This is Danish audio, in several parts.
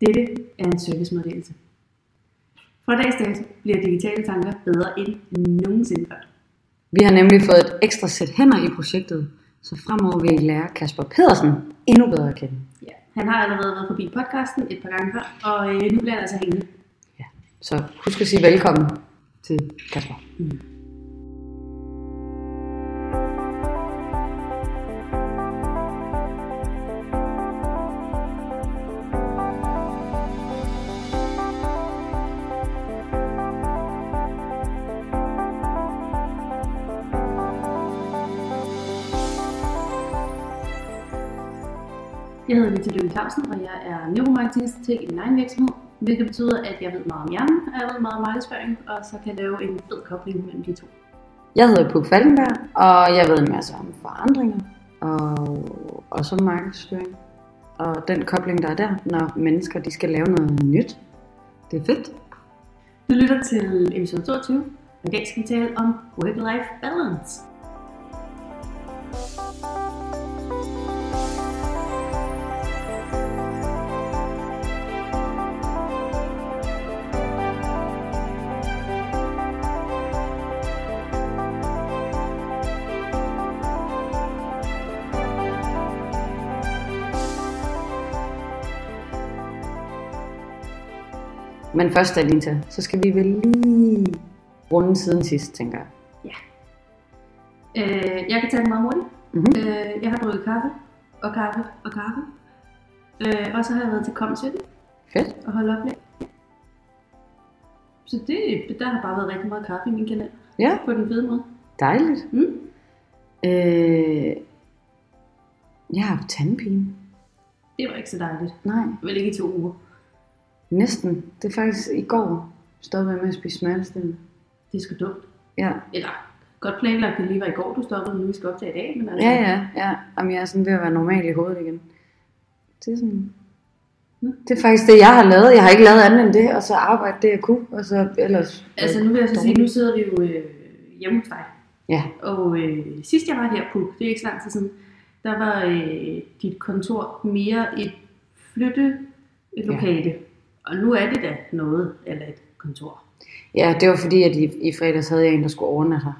Dette er en servicemeddelelse. Fra dags dato bliver digitale tanker bedre end nogensinde før. Vi har nemlig fået et ekstra sæt hænder i projektet, så fremover vil I lære Kasper Pedersen endnu bedre at kende. Ja, han har allerede været forbi podcasten et par gange før, og øh, nu bliver han altså hængende. Ja. Så husk at sige velkommen til Kasper. Mm. Hedder Lita Lønge Clausen, og jeg er neuromarketingstrateg i min egen virksomhed, hvilket betyder, at jeg ved meget om hjernen, og jeg ved meget om markedsføring, og så kan jeg lave en fed kobling mellem de to. Jeg hedder Puk Falkenberg, og jeg ved en masse om forandringer og også om markedsføring. Og den kobling, der er der, når mennesker de skal lave noget nyt. Det er fedt. Du lytter til episode 22, og i dag skal vi tale om work-life balance. Men først, Alinta, så skal vi vel lige runde siden sidst, tænker jeg. Øh, jeg kan tage det meget hurtigt. Mm-hmm. Øh, jeg har drukket kaffe, og kaffe, og kaffe. Øh, og så har jeg været til Kom 17 Fedt. og holdt oplæg. Så det, der har bare været rigtig meget kaffe i min kanal. Ja, På den fede måde. dejligt. Mm. Øh, jeg har haft tandpine. Det var ikke så dejligt. Nej, Vel ikke i to uger. Næsten. Det er faktisk i går, stoppede jeg med at spise smertestillende. Det er sgu dumt. Ja, Eller godt planlagt, det lige var i går, du stoppede, nu vi skal optage i dag. Men altså, ja, ja. ja. Jamen, jeg er sådan ved at være normal i hovedet igen. Det er sådan... Det er faktisk det, jeg har lavet. Jeg har ikke lavet andet end det, og så arbejde det, jeg kunne, og så ellers... Altså nu vil jeg så sige, nu sidder vi jo øh, hjemme hos dig. Ja, Og øh, sidst jeg var her på, det er ikke så lang tid siden, der var øh, dit kontor mere et flyttelokale. Ja. Og nu er det da noget eller et kontor. ja det var fordi, at i, i fredags havde jeg en, der skulle overnatte her.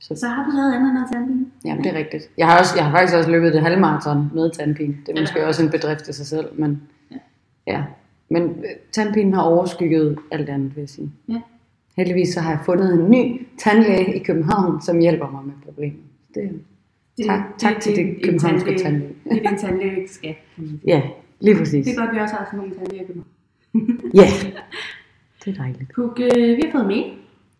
Så Så har du lavet andet end bil? Jamen, det er rigtigt. Jeg har, også, jeg har faktisk også løbet det halvmarathon med tandpine. Det er Ja. måske også en bedrift i sig selv, men Ja. ja. Men øh, tandpinen har overskygget alt andet, vil jeg sige. Ja. Heldigvis så har jeg fundet en ny tandlæge i København, som hjælper mig med problemet. Det, Det, Tak- tak til det en københavnske tandlæge-. Det er den tandlæge, ikke skal. ja, lige præcis. Det er godt, at vi også har sådan nogle tandlæger i København. Ja, det er dejligt. Puk, øh, vi har fået mail.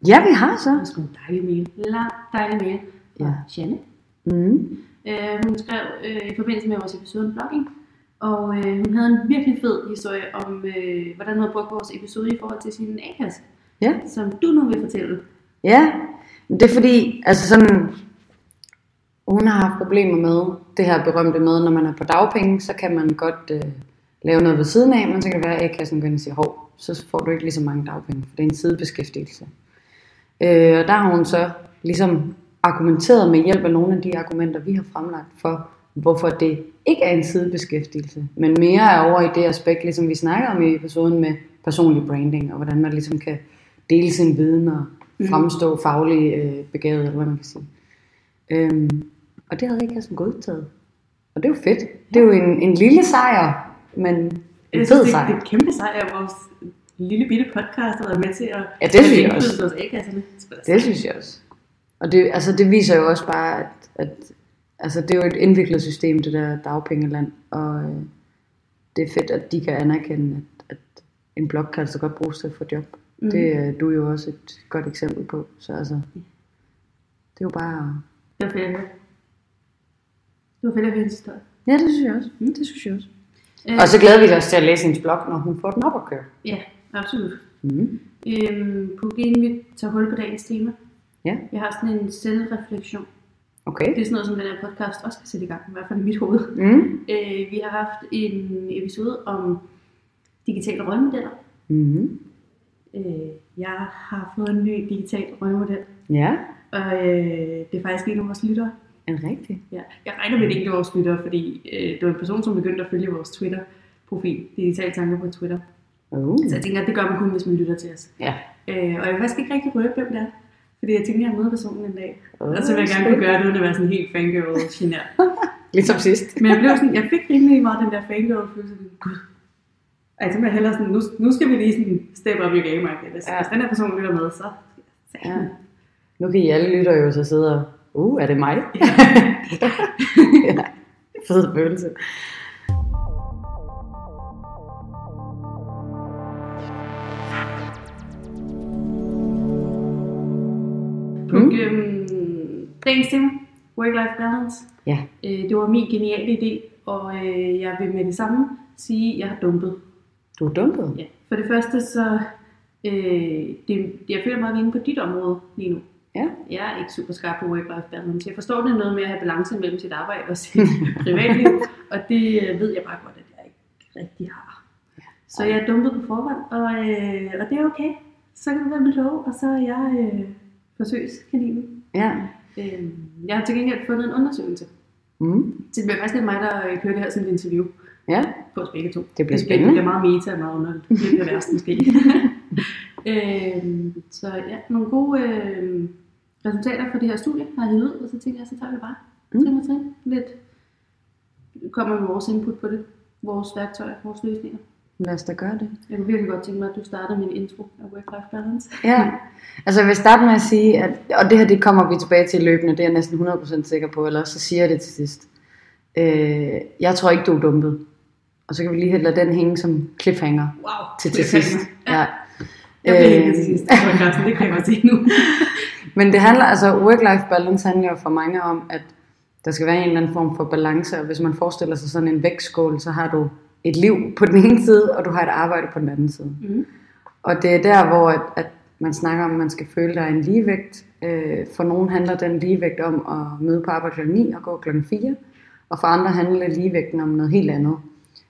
Ja, vi har Det så. er sgu en dejlig mail. Lang, dejlig mail Ja. ja. Janne. Mm. Øh, hun skrev øh, i forbindelse med vores episode om blogging, og øh, hun havde en virkelig fed historie om, øh, hvordan hun havde brugt vores episode i forhold til sin A-kasse, Ja. som du nu vil fortælle. Ja, det er fordi, altså sådan, hun har haft problemer med det her berømte med, når man er på dagpenge, så kan man godt øh, lave noget ved siden af, men så kan det være, at A-kassen går ind og siger, hov, så får du ikke lige så mange dagpenge, for det er en sidebeskæftigelse. Øh, og der har hun så ligesom argumenteret med hjælp af nogle af de argumenter, vi har fremlagt for, hvorfor det ikke er en sidebeskæftigelse, men mere er over i det aspekt, ligesom vi snakker om i episoden med personlig branding, og hvordan man ligesom kan dele sin viden og fremstå faglig øh, begavet, eller hvad man kan sige. Øhm, og det havde ikke jeg sådan godtaget. Og det er jo fedt. Det er jo en, en lille sejr, men en Jeg fed synes, det, det sejr. er et kæmpe sejr, at vores lille bitte podcast har været med til at Ja, det synes jeg også. A-kasserne. Det synes jeg også. Og det, altså, det viser jo også bare, at, at altså, det er jo et indviklet system, det der dagpengeland. Og øh, det er fedt, at de kan anerkende, at, at en blog kan altså godt bruges til at få job. Mm. Det er du jo også et godt eksempel på. Så altså, det er jo bare... Det var fedt at høre. Det var fedt at høre historie. Ja, det synes jeg også. Mm, det synes jeg også. Øh, Og så glæder vi os til at læse hendes blog, når hun får den op at køre. Ja, absolut. Mm. Øhm, på inden vi tager hul på dagens tema. Ja, Jeg har sådan en selvreflektion. okay. Det er sådan noget, som den her podcast også kan sætte i gang, i hvert fald i mit hoved. Mm. Øh, vi har haft en episode om digitale rollemodeller. Mm. Øh, jeg har fået en ny digital rollemodel, Ja, og øh, det er faktisk en af vores lyttere. En rigtig. Ja. Jeg regner med, at det ikke er vores lyttere, fordi øh, det var en person, som begyndte at følge vores Twitter profil, Digitale Tanker på Twitter. Uh. Så jeg tænker, at det gør man kun, hvis man lytter til os. Ja. Øh, og jeg vil faktisk ikke rigtig røbe, hvem det er. Fordi jeg tænker, at jeg møder personen en dag. Uh, Og så vil jeg gerne kunne gøre det, uden at være sådan helt fangirl genert. Ligesom sidst. Men jeg blev sådan, jeg fik rimelig meget den der fangirl følelse. Gud. Altså, jeg hellere sådan, nu, nu skal vi lige sådan step up your game, Ja. ja. hvis den her person lytter med, så... Ja. Nu kan I alle lytter jo så sidde og, uh, er det mig? ja. Fed følelse. Mm. øhm, dagens tema, work-life balance. Ja. Øh, det var min geniale idé, og øh, jeg vil med det samme sige, at jeg har dumpet. Du er dumpet. Ja. For det første, så øh, det, jeg føler mig inde på dit område lige nu. Ja. Jeg er ikke super skarp på work-life balance. Jeg forstår det noget med at have balance mellem sit arbejde og sit privatliv, og det øh, ved jeg bare godt, at jeg ikke rigtig har. Så jeg er dumpet på forhånd, og, øh, og det er okay. Så kan du være med lov, og så er jeg øh, forsøgskaninen. Ja. Øh, jeg har til gengæld fundet en undersøgelse. Mm. Så det bliver faktisk lidt mig, der øh, kører det her som et interview Ja. på os begge to. Det bliver Det spændende. bliver meget meta og meget underligt. Det bliver værst måske. Øhm, så ja, nogle gode øh, resultater for det her studie har jeg ud, og så tænker jeg, så tager vi bare Mm. trin og trin lidt. Kommer med vores input på det. Vores værktøjer, vores løsninger. Lad os da gøre det. Jeg kunne virkelig godt tænke mig, at du starter med en intro af Work-Life Balance. Ja, altså jeg vil starte med at sige, at, og det her det kommer vi tilbage til løbende, det er jeg næsten 100% sikker på, eller så siger jeg det til sidst. Øh, jeg tror ikke, du er dumpet. Og så kan vi lige lade den hænge som cliffhanger Wow. til til sidst. Ja. Ja. Jeg bliver Øh, til sidst. Det kan jeg godt se nu. Men det handler, altså work-life balance handler jo for mange om, at der skal være en eller anden form for balance, og hvis man forestiller sig sådan en vægtskål, så har du et liv på den ene side, og du har et arbejde på den anden side. Mm. Og det er der, hvor at, at man snakker om, at man skal føle, der er en ligevægt. Øh, for nogen handler den ligevægt om at møde på arbejde kl. 9 og gå kl. 4, og for andre handler ligevægten om noget helt andet.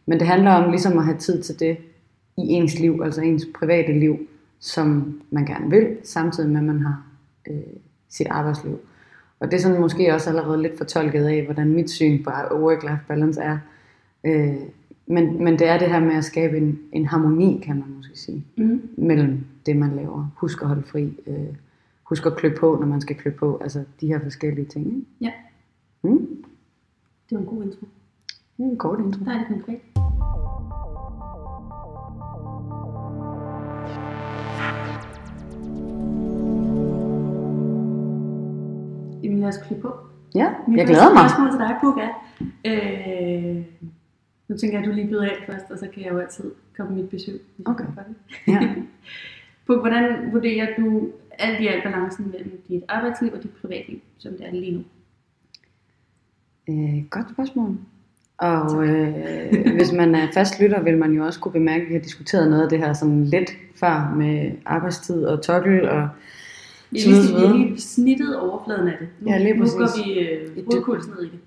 Men det handler om ligesom at have tid til det i ens liv, altså ens private liv, som man gerne vil, samtidig med at man har øh, sit arbejdsliv. Og det er sådan måske også allerede lidt fortolket af, hvordan mit syn på work-life balance er. Øh, men, men det er det her med at skabe en, en harmoni, kan man måske sige, Mm. mellem det, man laver. Husk at holde fri. Øh, husk at klø på, når man skal klø på. Altså de her forskellige ting. Ikke? Ja, Mm. det var en god intro. Det er en kort intro. Der er det konkret. Jamen lad os klippe på. Ja, Mit jeg glæder mig. spørgsmål til dig, Puk, er, øh, nu tænker jeg, at du lige byder af først, og så kan jeg jo altid komme mit besøg. Okay. Ja. Puk, hvordan vurderer du alt i alt balancen mellem dit arbejdsliv og dit privatliv, som det er lige nu? Øh, godt spørgsmål. Og øh, hvis man er fast lytter, vil man jo også kunne bemærke, at vi har diskuteret noget af det her sådan lidt før med arbejdstid og tokkel og Vi har videre, lige, så vi lige snittet overfladen af det. Nu, Ja, lige nu præcis. går vi øh, ned i det.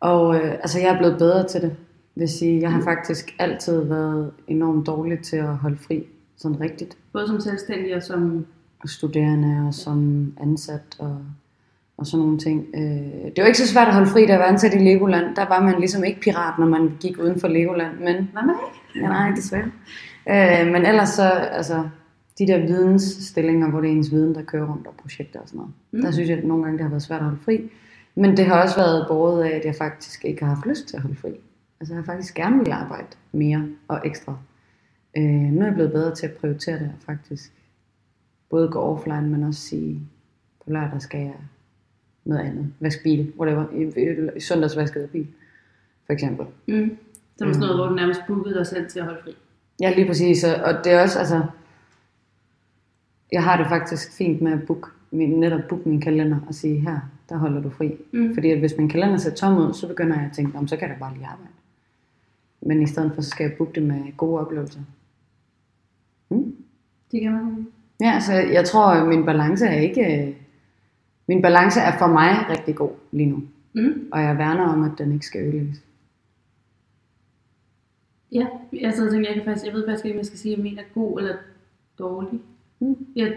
Og øh, altså, jeg er blevet bedre til det, vil sige. Jeg har faktisk altid været enormt dårlig til at holde fri, sådan rigtigt. Både som selvstændig og som... Studerende og som ansat og, og sådan nogle ting. Øh, det var ikke så svært at holde fri, da jeg var ansat i Legoland. Der var man ligesom ikke pirat, når man gik uden for Legoland, men Hvad man ikke? Ja, nej, desværre. Øh, men ellers så, altså, de der vidensstillinger, hvor det er ens viden, der kører rundt og projekter og sådan noget. Mm. Der synes jeg, at nogle gange det har været svært at holde fri. Men det har også været båret af, at jeg faktisk ikke har haft lyst til at holde fri. Altså jeg har faktisk gerne vil arbejde mere og ekstra. Øh, nu er jeg blevet bedre til at prioritere det og faktisk både gå offline, men også sige, på lørdag skal jeg noget andet. Vaske bil, whatever. I, i, i søndags vaskede bil, for eksempel. Mm. Så er det sådan noget, hvor du nærmest bookede dig selv til at holde fri. Ja, lige præcis. Og det er også, altså... Jeg har det faktisk fint med at book, min, netop booke min kalender og sige, her, der holder du fri. Mm. Fordi at hvis min kalender ser tom ud, så begynder jeg at tænke, "Nå, men så kan jeg da bare lige arbejde. Men i stedet for, så skal jeg booke det med gode oplevelser. Mm. Det kan man. Ja, altså jeg tror, at min balance er ikke... øh, Min balance er for mig rigtig god lige nu. Mm. Og jeg værner om, at den ikke skal ødelægges. Ja, jeg sidder og tænker, jeg, kan faktisk, jeg ved faktisk ikke, om jeg skal sige, om en er god eller dårlig. Mm. Jeg,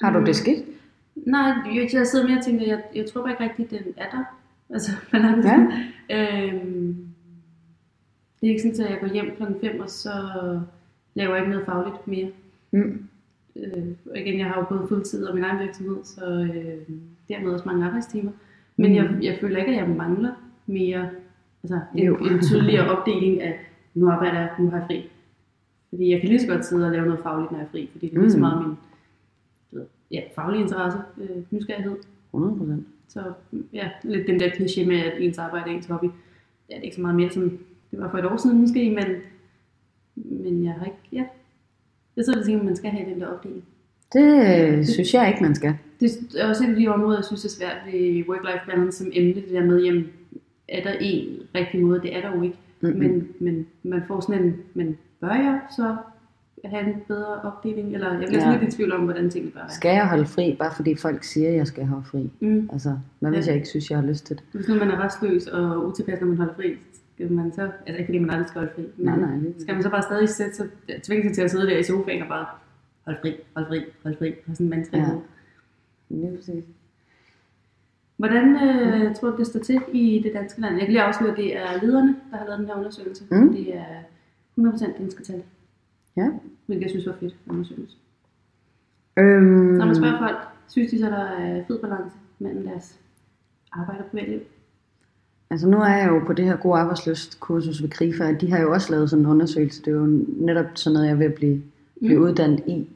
Har du Mm. det skidt? nej, jeg, jeg sidder mere og tænker, jeg, jeg tror bare ikke rigtigt, den er der. Altså, balancen. Øhm, det Det er ikke sådan, at jeg går hjem klokken 5, og så laver jeg ikke noget fagligt mere. Mm. Øh, og igen, jeg har jo både fuldtid og min egen virksomhed, så øh, dermed også mange arbejdstimer. Men Mm. jeg, jeg føler ikke, at jeg mangler mere, altså en, Jo. en tydeligere opdeling af, nu arbejder jeg, nu har jeg fri. Fordi jeg kan lige så godt sidde og lave noget fagligt, når jeg er fri, fordi det er lige så Mm. meget min ved, ja, faglige interesse, øh, nysgerrighed. 100 procent. Så ja, lidt den der kliché med, at ens arbejde er ens hobby. Ja, det er ikke så meget mere, som det var for et år siden måske, men, men jeg har ikke, ja. Jeg sidder og tænker, at man skal have den der opdeling. Det øh, synes jeg ikke, man skal. Det er også et af de områder, jeg synes er svært ved work-life balance som emne, det der med, jamen, er der en rigtig måde? Det er der jo ikke. Mm-mm. Men, men man får sådan en, men bør jeg så have en bedre opdeling? Eller jeg bliver Ja. sådan lidt i tvivl om, hvordan tingene bør være. Skal jeg holde fri, bare fordi folk siger, at jeg skal holde fri? Mm. Altså, hvad hvis Ja. jeg ikke synes, jeg har lyst til det? Hvis nu man er restløs og utilpas, når man holder fri, skal man så, altså ikke fordi man aldrig skal holde fri, men Nej, nej, det- skal man så bare stadig sætte sig, tvinge sig til at sidde der i sofaen og bare holde fri, holde fri, holde fri, og sådan en. Ja. Ja. Lige præcis. Hvordan øh, tror du, det står til i det danske land? Jeg kan lige afsløre, at det er lederne, der har lavet den her undersøgelse. Mm. Det er 100% danske tal, Ja. hvilket jeg synes var fedt undersøgelse. Øhm, Når man spørger folk, synes de så, der er fed balance mellem deres arbejde og privatliv? Altså nu er jeg jo på det her gode arbejdsløst kursus ved KRIFA, og de har jo også lavet sådan en undersøgelse. Det er jo netop sådan noget, jeg at blive, blive Mm. uddannet i.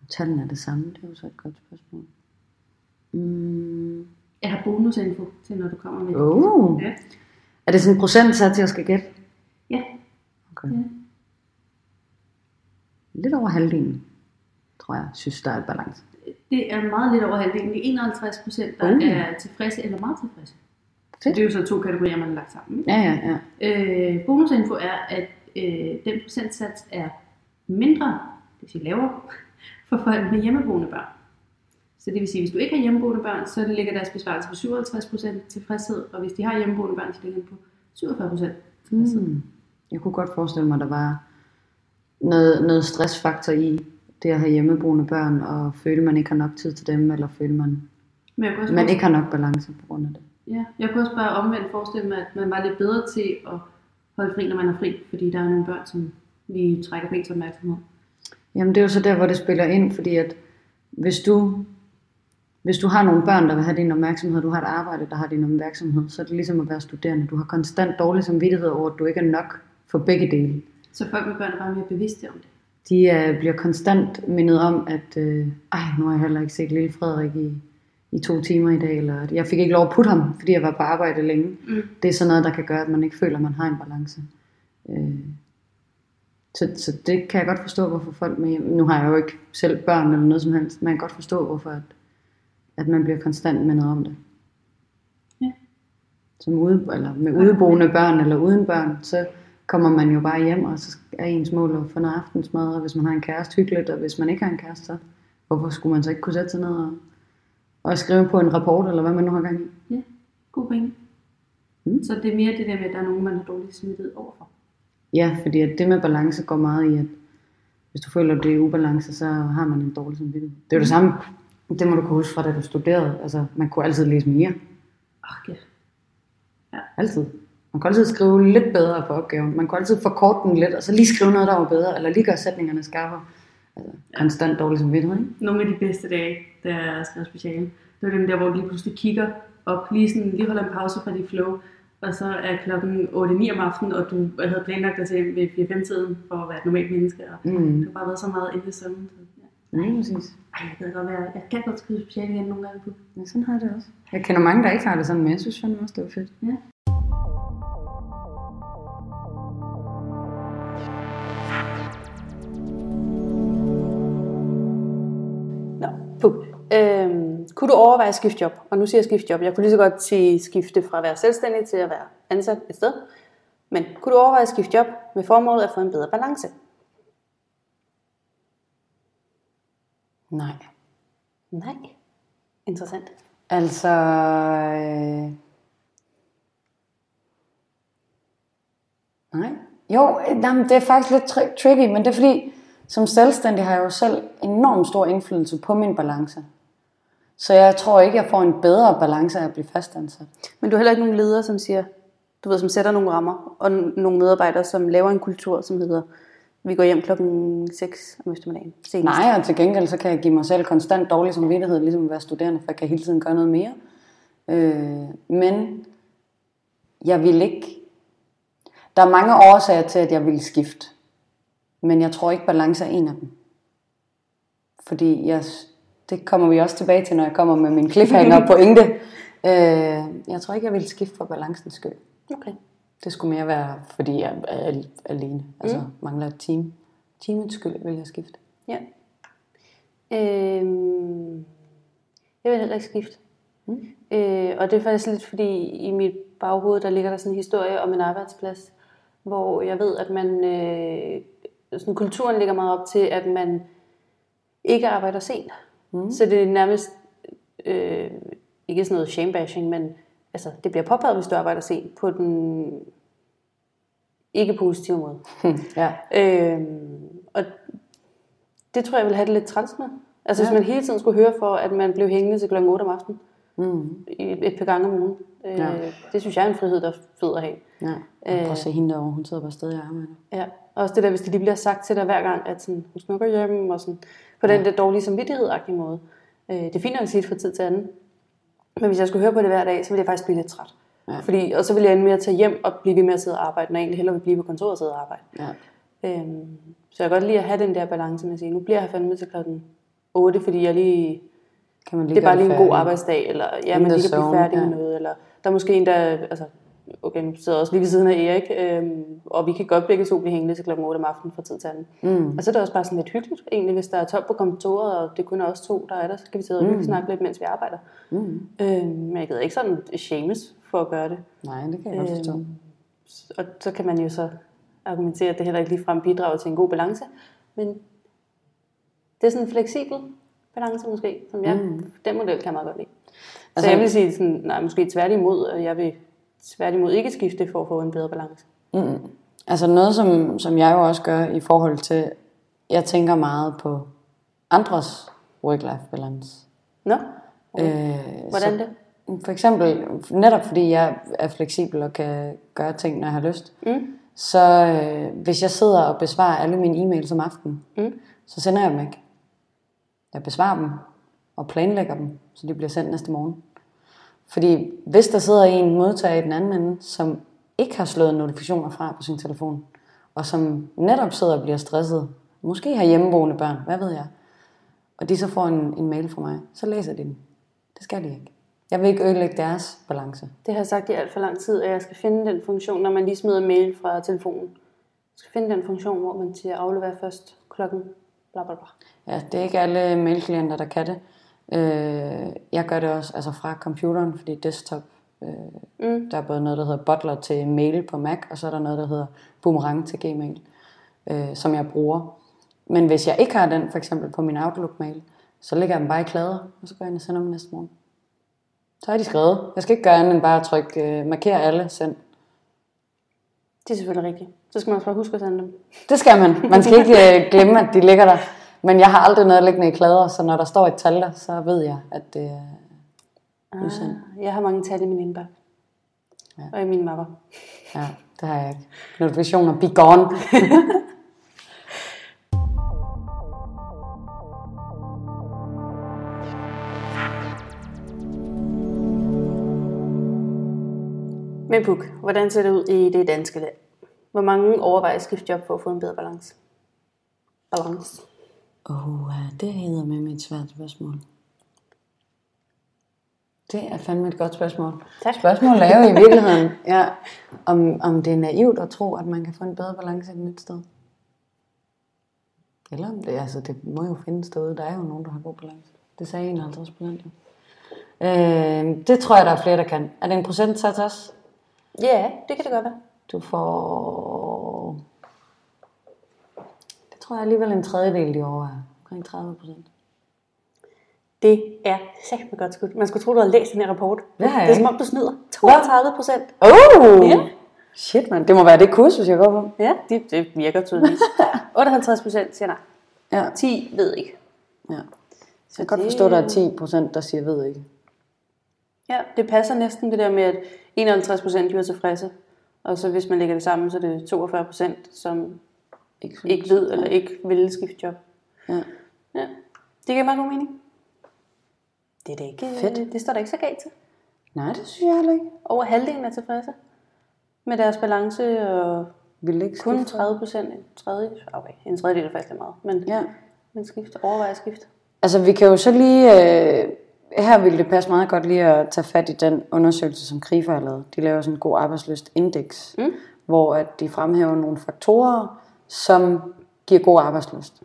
Om tallene er det samme, det er jo så et godt spørgsmål. Mm. Jeg har bonusinfo til, når du kommer med. Oh. Ja. Er det sådan en procentsats, jeg skal gætte? Ja. Okay. Ja. Lidt over halvdelen, tror jeg, synes, der er et balance. Det er meget lidt over halvdelen. Det er 51 procent, der Uh. er tilfredse eller meget tilfredse. Fedt. Det er jo så to kategorier, man har lagt sammen. ikke? Ja, ja, ja. Øh, bonusinfo er, at øh, den procentsats er mindre, det vil sige lavere, for folk med hjemmeboende børn. Så det vil sige, at hvis du ikke har hjemmeboende børn, så ligger deres besvarelse på 57% tilfredshed, og hvis de har hjemmeboende børn, så ligger den på 47% tilfredshed. Mm. Jeg kunne godt forestille mig, at der var noget, noget stressfaktor i det at have hjemmeboende børn, og føle, man ikke har nok tid til dem, eller føle, man, Men jeg også man ikke har nok balance på grund af det. Ja, jeg kunne også bare omvendt forestille mig, at man var lidt bedre til at holde fri, når man er fri, fordi der er nogle børn, som lige trækker ens opmærksomhed. Jamen det er jo så der, hvor det spiller ind, fordi at hvis du, hvis du har nogle børn, der vil have din opmærksomhed, du har et arbejde, der har din opmærksomhed, så er det ligesom at være studerende. Du har konstant dårlig samvittighed over, at du ikke er nok for begge dele. Så folk med børn er bare mere bevidste om det. De uh, bliver konstant mindet om, at øh, ej, nu har jeg heller ikke set lille Frederik i, i to timer i dag, eller jeg fik ikke lov at putte ham, fordi jeg var på arbejde længe. Mm. Det er sådan noget, der kan gøre, at man ikke føler, at man har en balance. Øh, så, så det kan jeg godt forstå, hvorfor folk med Nu har jeg jo ikke selv børn eller noget som helst, men jeg kan godt forstå, hvorfor at, at man bliver konstant mindet om det. Ja. Som ude, eller med udeboende børn eller uden børn, så kommer man jo bare hjem, og så er ens mål at få noget aftensmad, og hvis man har en kæreste, hyggeligt, og hvis man ikke har en kæreste, så hvorfor skulle man så ikke kunne sætte sig ned og, og skrive på en rapport, eller hvad man nu har gang i? Ja, god pointe. Mm. Så det er mere det der med, at der er nogen, man har dårlig samvittighed overfor. Ja, fordi at det med balance går meget i, at hvis du føler, at det er ubalance, så har man en dårlig samvittighed. Det er jo det samme, det må du kunne huske fra da du studerede. Altså, man kunne altid læse mere. Åh, ja. Altid. Man kunne altid skrive lidt bedre på opgaven. Man kunne altid forkorte den lidt, og så lige skrive noget, der var bedre, eller lige gøre sætningerne skarpere. Altså, konstant dårlig samvittighed, ikke? Nogle af de bedste dage, da jeg skrev speciale, det var dem der, hvor du lige pludselig kigger op, lige, sådan, lige holder en pause fra dit flow, og så er klokken 8-9 om aftenen, og du havde planlagt dig til ved 4-5-tiden for at være et normalt menneske, og Mm. du har bare været så meget inde i søvnen. Så, ja. Nej, præcis. Ej, jeg kan godt være, jeg kan godt skrive speciale igen nogle gange på. Ja, sådan har jeg det også. Jeg kender mange, der ikke har det sådan, men jeg synes fandme også, det var fedt. Ja. Kunne du overveje at skifte job? Og nu siger jeg skifte job. Jeg kunne lige så godt sige skifte fra at være selvstændig til at være ansat et sted. Men kunne du overveje at skifte job med formålet at få en bedre balance? Nej. Nej. Interessant. Altså... Øh... Nej. Jo, jamen, det er faktisk lidt tri- tricky, men det er fordi, som selvstændig har jeg jo selv enormt stor indflydelse på min balance. Så jeg tror ikke, jeg får en bedre balance af at blive fastansat. Men du har heller ikke nogen leder, som siger, du ved, som sætter nogle rammer, og nogle medarbejdere, som laver en kultur, som hedder, vi går hjem klokken 6 om eftermiddagen. Senest. Nej, og til gengæld så kan jeg give mig selv konstant dårlig samvittighed, ligesom at være studerende, for jeg kan hele tiden gøre noget mere. Øh, men jeg vil ikke... Der er mange årsager til, at jeg vil skifte. Men jeg tror ikke, balance er en af dem. Fordi jeg, det kommer vi også tilbage til, når jeg kommer med min cliffhanger pointe. Øh, jeg tror ikke, jeg vil skifte for balancens skyld. Okay. Det skulle mere være, fordi jeg er al- alene. Altså mm. mangler et team. Teamets skyld vil jeg skifte. Ja. Øhm, jeg vil heller ikke skifte. Mm. Øh, og det er faktisk lidt fordi i mit baghoved, der ligger der sådan en historie om en arbejdsplads, hvor jeg ved, at man, øh, sådan kulturen ligger meget op til, at man ikke arbejder sent. Mm. Så det er nærmest, øh, ikke sådan noget shamebashing, men altså, det bliver påpeget, hvis du arbejder sent på den ikke positive måde. ja. Øhm, og det tror jeg vil have det lidt træls med. Altså ja. hvis man hele tiden skulle høre for, at man blev hængende til klokken 8 om aftenen. Mm. Et par gange om ugen. Øh, Ja. Det synes jeg er en frihed, der er fed at have. Ja, og prøv at se hende derovre, hun sidder bare stadig og arbejder. Ja. Og også det der, hvis det lige bliver sagt til dig hver gang, at sådan, hun snukker hjemme, og sådan, på den der dårlige samvittighed måde. Øh, det er fint nok at sige det fra tid til anden. Men hvis jeg skulle høre på det hver dag, så ville jeg faktisk blive lidt træt. Ja. Fordi, og så ville jeg ende med at tage hjem og blive ved med at sidde og arbejde, når jeg egentlig hellere vil blive på kontoret og sidde og arbejde. Ja. Øhm, så jeg kan godt lide at have den der balance med at sige, nu bliver jeg fandme til klokken 8, fordi jeg lige, Kan man lige det er bare lige en færdigt. god arbejdsdag, eller ja, man lige kan blive færdig ja. med noget, eller der er måske en, der, altså, okay, nu jeg også lige ved siden af Erik, øhm, og vi kan godt begge to blive hængende til klokken 8 om aftenen fra tid til anden. Mm. Og så er det også bare sådan lidt hyggeligt, egentlig, hvis der er top på kontoret, og det kun er os to, der er der, så kan vi sidde og hygge snakke lidt, mens vi arbejder. Mm. Øhm, men jeg gider ikke sådan shames for at gøre det. Nej, det kan jeg godt forstå. Øhm, og så kan man jo så argumentere, at det heller ikke ligefrem bidrager til en god balance. Men det er sådan en fleksibel balance måske, som jeg, mm. den model kan jeg meget godt lide. Så Altså- jeg vil sige, sådan, nej, måske tværtimod, at jeg vil tværtimod ikke skifte for at få en bedre balance. Mm. Altså noget, som, som jeg jo også gør i forhold til, jeg tænker meget på andres work-life balance. Nå, Øh, hvordan så, det? For eksempel, netop fordi jeg er fleksibel og kan gøre ting, når jeg har lyst, Mm. så øh, hvis jeg sidder og besvarer alle mine e-mails om aftenen, Mm. så sender jeg dem ikke. Jeg besvarer dem og planlægger dem, så de bliver sendt næste morgen. Fordi hvis der sidder en modtager i den anden ende, som ikke har slået notifikationer fra på sin telefon, og som netop sidder og bliver stresset, måske har hjemmeboende børn, hvad ved jeg, og de så får en, en mail fra mig, så læser de den. Det skal de ikke. Jeg vil ikke ødelægge deres balance. Det har jeg sagt i alt for lang tid, at jeg skal finde den funktion, når man lige smider mail fra telefonen. Jeg skal finde den funktion, hvor man siger afleverer først klokken bla bla bla. Ja, det er ikke alle mailklienter, der kan det. Øh, jeg gør det også altså fra computeren, fordi desktop, øh, Mm. der er både noget, der hedder Butler til mail på Mac, og så er der noget, der hedder Boomerang til Gmail, øh, som jeg bruger. Men hvis jeg ikke har den, for eksempel på min Outlook-mail, så lægger jeg dem bare i klader, og så går jeg ind og sender dem næste morgen. Så er de skrevet. Jeg skal ikke gøre andet end bare at trykke øh, marker alle, send. Det er selvfølgelig rigtigt. Så skal man også bare huske at sende dem. Det skal man. Man skal ikke øh, glemme, at de ligger der. Men jeg har aldrig noget liggende i klader, så når der står et tal der, så ved jeg, at det er. Ah, jeg har mange tal i min indbakke. Ja. Og i mine mapper. Ja, det har jeg ikke. Notifikationer, be gone. Men Puk, hvordan ser det ud i det danske land? Hvor mange overvejer at skifte job for at få en bedre balance? Balance. Åh, oh, det hedder med mit svært spørgsmål. Det er fandme et godt spørgsmål. Tak. Spørgsmålet er jo i virkeligheden, ja, om, om det er naivt at tro, at man kan få en bedre balance et nyt sted. Eller om det, altså det må jo findes derude. Der er jo nogen, der har god balance. Det sagde 51 procent jo. Øh, det tror jeg, der er flere, der kan. Er det en procentsats også? Ja, det kan det godt være. Du får... Tror jeg alligevel en tredjedel, de overvejer. Omkring 30 procent. Det er sagt godt skudt. Man skulle tro, du havde læst den her rapport. Det har jeg det er som om, du snyder. 32 procent. Oh! Ja. Shit, man. Det må være det kursus, jeg går på. Ja, det, det virker tydeligvis. 58 procent siger nej. Ja. 10 ved ikke. ja. Så jeg kan godt det- forstå, at der er 10 procent, der siger, ved ikke. Ja, det passer næsten det der med, at 51 procent er tilfredse, Og så hvis man lægger det sammen, så er det 42 procent, som Ikke, ikke ved eller ikke vil skifte job. Ja. Ja, det giver meget god mening. Det er det ikke. Fedt. Det står der ikke så galt til. Nej, det synes jeg heller ikke. Over halvdelen er tilfredse med deres balance, og Vil ikke kun skifte? 30 procent, en tredje, okay, en tredjedel er faktisk meget, men, Ja. men skift, overvejer skift. Altså, vi kan jo så lige... Øh, her ville det passe meget godt lige at tage fat i den undersøgelse, som Krifa har lavet. De laver sådan en god arbejdsløst indeks, Mm. hvor at de fremhæver nogle faktorer, som giver god arbejdsløst.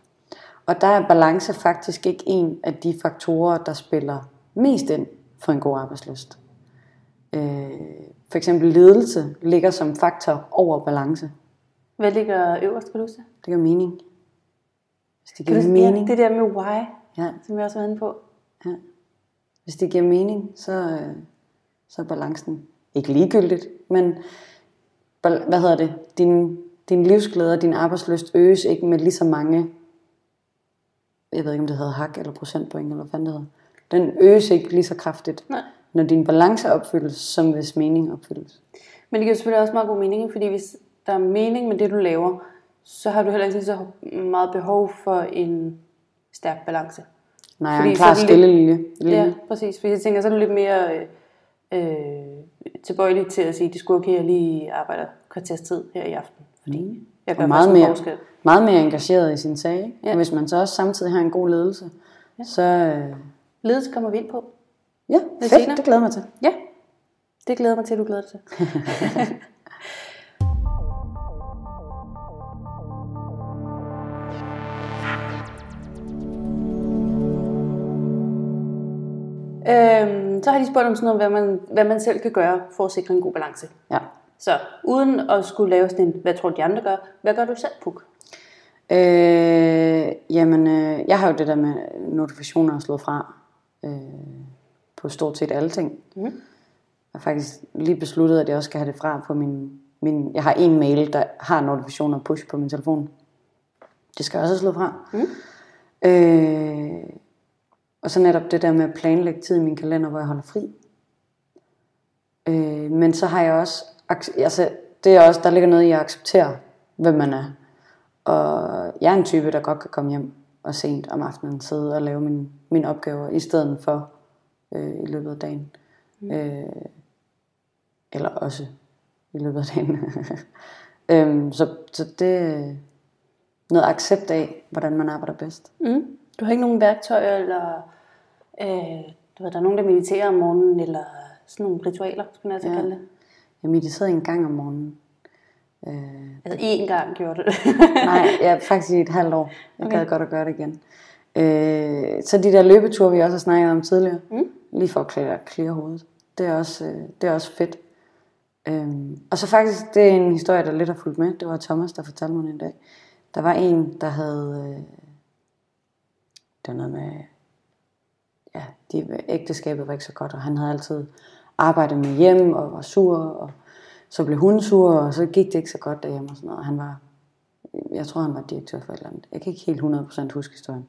Og der er balance faktisk ikke en af de faktorer, der spiller mest ind for en god arbejdsløst. Øh, for eksempel ledelse ligger som faktor over balance. Hvad ligger øverst, kan du huske det? Giver mening. Hvis det Kan giver du, mening, Ja, det der med why, ja, som jeg også var inde på. Ja. Hvis det giver mening, så, øh, så er balancen ikke ligegyldigt, men hvad hedder det? Din, din livsglæde og din arbejdsløst øges ikke med lige så mange, jeg ved ikke om det hedder hak eller procentpoint eller hvad fanden det hedder. Den øges ikke lige så kraftigt, Nej. når din balance opfyldes, som hvis mening opfyldes. Men det giver selvfølgelig også meget god mening, fordi hvis der er mening med det, du laver, så har du heller ikke lige så meget behov for en stærk balance. Nej, Fordi en klar stille linje. Ja, præcis. Fordi jeg tænker, så er du lidt mere øh, øh, tilbøjelig til at sige, det skulle okay, jeg lige arbejder kvarters tid her i aften. Fordi Mm. jeg gør Og meget mere, forskel. meget mere engageret i sin sag. Ja. Og hvis man så også samtidig har en god ledelse, ja. så øh, Ledelse kommer vi ind på. ja, fedt, senere. det glæder mig til. Ja, det glæder mig til, du glæder dig til. øhm, så har de spurgt om sådan noget, hvad man, hvad man selv kan gøre for at sikre en god balance. Ja. Så uden at skulle lave sådan en, hvad tror du de andre gør, hvad gør du selv, Puk? Øh, jamen, øh, jeg har jo det der med notifikationer slået fra øh, på stort set alle ting. Mhm. Jeg har faktisk lige besluttet, at jeg også skal have det fra på min... min jeg har en mail, der har notifikationer og push på min telefon. Det skal jeg også slået fra. Mhm. Øh, og så netop det der med at planlægge tid i min kalender, hvor jeg holder fri. Øh, men så har jeg også, altså, det er også, der ligger noget i at acceptere, hvem man er. Og jeg er en type, der godt kan komme hjem og sent om aftenen sidde og lave mine, mine opgaver, i stedet for øh, i løbet af dagen. Mm. Øh, eller også i løbet af dagen. øhm, så, så det er noget accept af, hvordan man arbejder bedst. Mm. Du har ikke nogen værktøjer, eller øh, du ved, der er nogen, der mediterer om morgenen, eller sådan nogle ritualer, skulle jeg altså Ja. kalde det. Jeg mediterede en gang om morgenen. Øh, Altså én gang gjorde det. Nej, ja, faktisk i et halvt år. Jeg Okay. gad godt at gøre det igen. Øh, så de der løbeture, vi også har snakket om tidligere, Mm. lige for at klare, klare hovedet, det er også, øh, det er også fedt. Øhm, og så faktisk, det er en historie, der lidt har fulgt med. Det var Thomas, der fortalte mig en dag. Der var en, der havde... Øh, det var noget med... Ja, de, ægteskabet var ikke så godt, og han havde altid arbejde med hjem og var sur, og så blev hun sur, og så gik det ikke så godt derhjemme og sådan noget. Han var, jeg tror han var direktør for et eller andet. Jeg kan ikke helt 100% huske historien.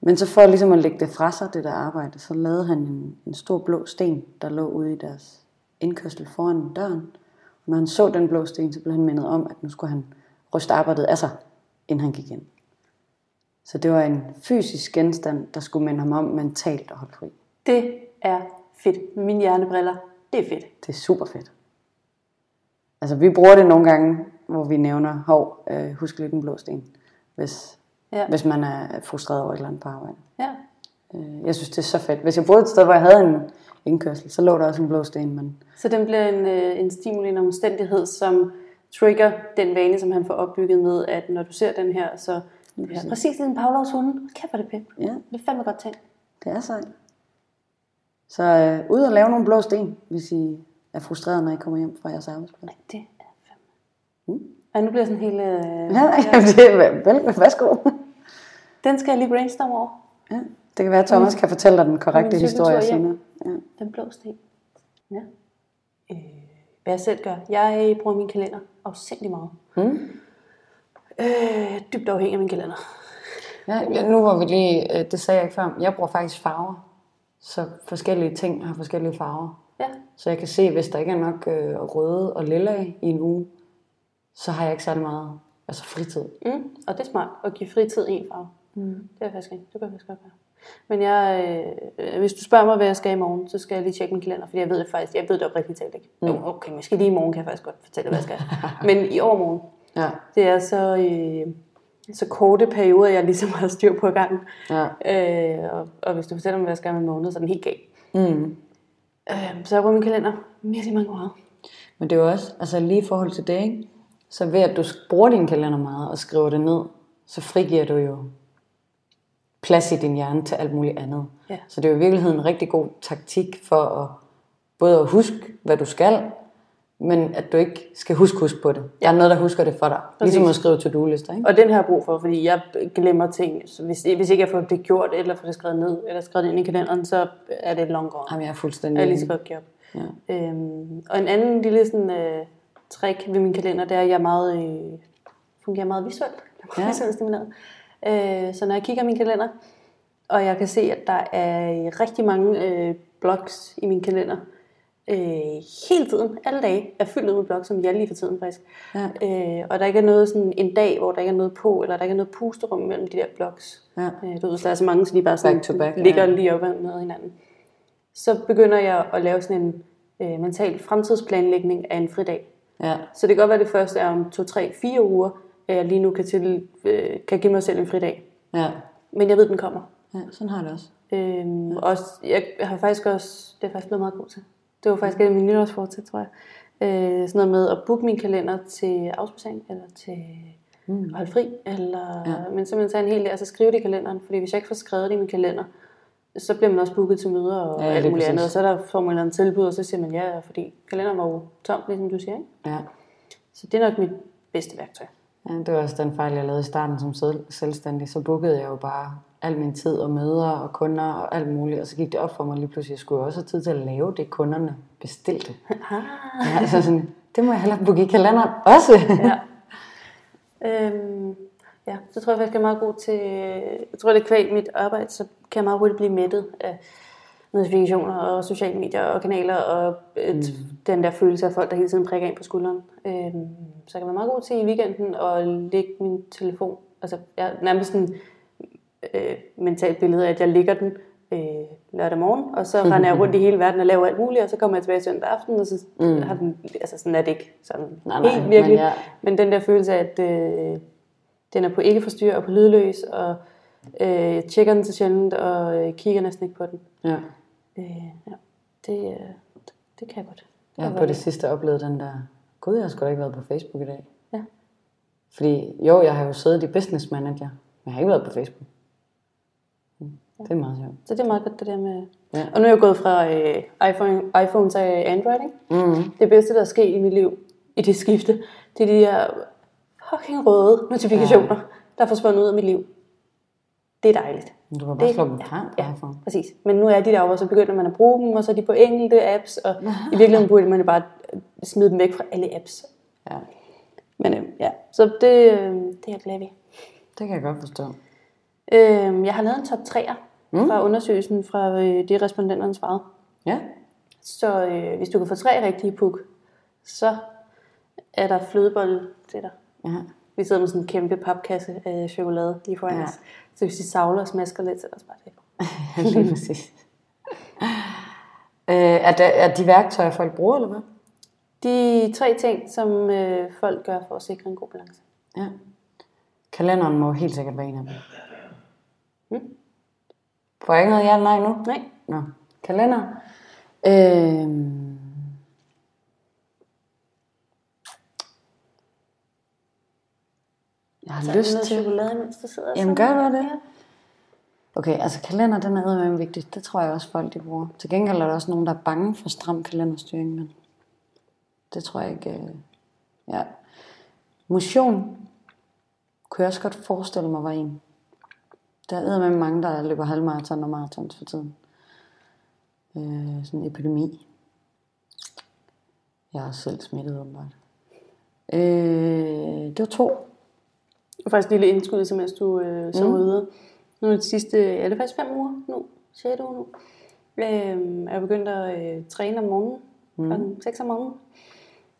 Men så for ligesom at lægge det fra sig, det der arbejde, så lavede han en, en stor blå sten, der lå ude i deres indkørsel foran døren. Og når han så den blå sten, så blev han mindet om, at nu skulle han ryste arbejdet af sig, inden han gik ind. Så det var en fysisk genstand, der skulle minde ham om mentalt at holde fri. det er fedt. Mine hjernebriller, det er fedt. Det er super fedt. Altså vi bruger det nogle gange, hvor vi nævner, hov, øh, husk lige den blå sten, hvis, Ja. hvis man er frustreret over et eller andet på arbejde. Ja. Øh, jeg synes, det er så fedt. Hvis jeg boede et sted, hvor jeg havde en indkørsel, så lå der også en blå sten, men Så den bliver en, øh, en stimuli, en omstændighed, som trigger den vane, som han får opbygget med, at når du ser den her, så ja, præcis. præcis ligesom Pavlovs hunde. Kæft, hvor er det pænt. ja, Det er fandme godt tænkt. det er sejt. Så øh, ud og lave nogle blå sten, hvis I er frustreret, når I kommer hjem fra jeres arbejdsplads. Det er fandme. Mm. Ja, nu bliver sådan helt... Øh, Ja, jamen, det er vel, værsgo. Den skal jeg lige brainstorme over. Ja, det kan være, at Thomas kan fortælle dig den korrekte historie senere. Ja. Den blå sten. Ja. Øh, hvad jeg selv gør. Jeg bruger min kalender afsindig meget. Mm. Øh, dybt afhængig af min kalender. Ja, ja, nu var vi lige, øh, det sagde jeg ikke før, jeg bruger faktisk farver. Så forskellige ting har forskellige farver. Ja. Så jeg kan se, hvis der ikke er nok øh, røde og lilla i en uge, så har jeg ikke særlig meget altså fritid. Mm. Og det er smart at give fritid en farve. Mm. Det er faktisk ikke. Det kan jeg faktisk godt være. Men jeg, øh, hvis du spørger mig, hvad jeg skal i morgen, så skal jeg lige tjekke min kalender, fordi jeg ved det faktisk, jeg ved det oprigtigt talt ikke. Mm. Okay, måske lige i morgen kan jeg faktisk godt fortælle, hvad jeg skal. Men i overmorgen, Ja. det er så, øh, så korte perioder, jeg ligesom har styr på gangen. Ja. Øh, og, og hvis du fortæller mig, hvad jeg skal om en måned, så er den helt gal. Mm. Øh, så jeg på min kalender virkelig mange år. Men det er jo også, altså lige i forhold til det, ikke? så ved at du bruger din kalender meget og skriver det ned, så frigiver du jo plads i din hjerne til alt muligt andet. Ja. Så det er jo i virkeligheden en rigtig god taktik for at både at huske, hvad du skal, men at du ikke skal huske, huske på det. Der er noget, der husker det for dig. Præcis. Ligesom at skrive to-do-lister, ikke? Og den har jeg brug for, fordi jeg glemmer ting. Så hvis, hvis ikke jeg får det gjort, eller får det skrevet ned, eller skrevet ind i kalenderen, så er det long gone. Jamen, jeg er Jeg fuldstændig er lige så godt gjort. Ja. Øhm, og en anden lille sådan, øh, trick ved min kalender, det er, at jeg er meget, øh, fungerer meget visuelt. Jeg er meget Ja. ja. visuelt stimuleret. Øh, så når jeg kigger i min kalender, og jeg kan se, at der er rigtig mange øh, blogs i min kalender, øh, hele tiden, alle dage, er fyldt med blogs, som jeg lige for tiden faktisk. Ja. Øh, og der ikke er noget sådan en dag, hvor der ikke er noget på, eller der ikke er noget pusterum mellem de der blogs. Ja. Øh, du ved, der er så mange, så de bare sådan, Back to back, ligger ja. lige op med hinanden. Så begynder jeg at lave sådan en øh, mental fremtidsplanlægning af en fridag. Ja. Så det kan godt være, at det første er om to, tre, fire uger, at jeg lige nu kan, til, øh, kan give mig selv en fridag. Ja. Men jeg ved, den kommer. ja, sådan har jeg det også. Øhm, ja. også, jeg har faktisk også, det er faktisk blevet meget god til. Det var faktisk et af mine nytårsfortsæt, tror jeg. Øh, sådan noget med at booke min kalender til afspacering, eller til mm. at holde fri, eller, ja. men simpelthen tage en hel dag, altså skrive det i kalenderen, fordi hvis jeg ikke får skrevet det i min kalender, så bliver man også booket til møder og Ja, alt muligt præcis. andet, og så er der får man en tilbud, og så siger man ja, fordi kalenderen var jo tom, ligesom du siger, ikke? Ja. Så det er nok mit bedste værktøj. Ja, det var også den fejl, jeg lavede i starten som selv- selvstændig. Så bookede jeg jo bare al min tid og møder og kunder og alt muligt. Og så gik det op for mig lige pludselig, at jeg skulle også have tid til at lave det, kunderne bestilte. Ah. Ja, altså sådan, det må jeg hellere booke i kalenderen også. ja. Øhm, ja, så tror jeg faktisk, jeg er meget god til, jeg tror det er kvæg mit arbejde, så kan jeg meget hurtigt blive mættet af notifikationer og sociale medier og kanaler og et, mm. den der følelse af folk, der hele tiden prikker ind på skulderen. Øhm, så jeg kan være meget god til i weekenden at lægge min telefon, altså jeg er nærmest sådan øh, mentalt billede af, at jeg ligger den øh, lørdag morgen, og så render jeg rundt i hele verden og laver alt muligt, og så kommer jeg tilbage søndag aften, og så mm. har den, altså sådan er det ikke sådan Nej, nej, helt virkelig, men ja. men den der følelse af, at øh, den er på ikke forstyr og på lydløs, og øh, jeg tjekker den så sjældent, og øh, kigger næsten ikke på den. Ja. Øh, ja, det, øh, det kan jeg godt. Jeg har på det sidste oplevet den der, gud, jeg har sgu da ikke været på Facebook i dag. Ja. Fordi jo, jeg har jo siddet i Business Manager, men jeg har ikke været på Facebook. Det er meget sjovt. Så det er meget godt det der med... Ja. Og nu er jeg gået fra øh, iPhone, iPhone til Android, ikke? Mm. Det bedste, der er sket i mit liv, i det skifte, det er de her fucking røde notifikationer, ja. der er forsvundet ud af mit liv. Det er dejligt. Men Du kan bare Det- slå dem fra Ja, iPhone. præcis. Men nu er de der over, så begynder man at bruge dem, og så er de på enkelte apps, og i virkeligheden burde man jo bare smide dem væk fra alle apps. Ja, Men øh, ja, så det, øh, det er jeg glad ved. det kan jeg godt forstå. Øh, jeg har lavet en top 3'er mm. fra undersøgelsen fra øh, det, respondenterne svarede. Ja, Så øh, hvis du kan få tre rigtige puk, så er der flødebolle til dig. ja. Vi sidder med sådan en kæmpe papkasse af chokolade lige foran Ja. ja. os. Så hvis de savler og smasker lidt, så er der også bare det. lige præcis. øh, er, der, er de værktøjer, folk bruger, eller hvad? De tre ting, som øh, folk gør for at sikre en god balance. Ja. Kalenderen må helt sikkert være en af dem. Mm. Får jeg ikke noget ja nej nu? Nej, Nå. Kalender. Øhm. Jeg har så er lyst noget til... chokolade, mens du sidder Jamen, gør du det? Ja. Okay, altså kalender, den er eddermame vigtig. Det tror jeg også, folk de bruger. Til gengæld er der også nogen, der er bange for stram kalenderstyring, men det tror jeg ikke... Øh... Ja. Motion kunne jeg også godt forestille mig var en. Der er med mange, der løber halvmarathon og marathons for tiden. Øh, sådan en epidemi. Jeg er selv smittet, åbenbart. Øh, det var to. Og faktisk en lille indskud, mens du øh, så mm. videre. Nu er det sidste, ja det er faktisk fem uger nu, 6 uge nu. Øhm, jeg begyndte at øh, træne om morgenen, Mm. klokken 6 om morgenen.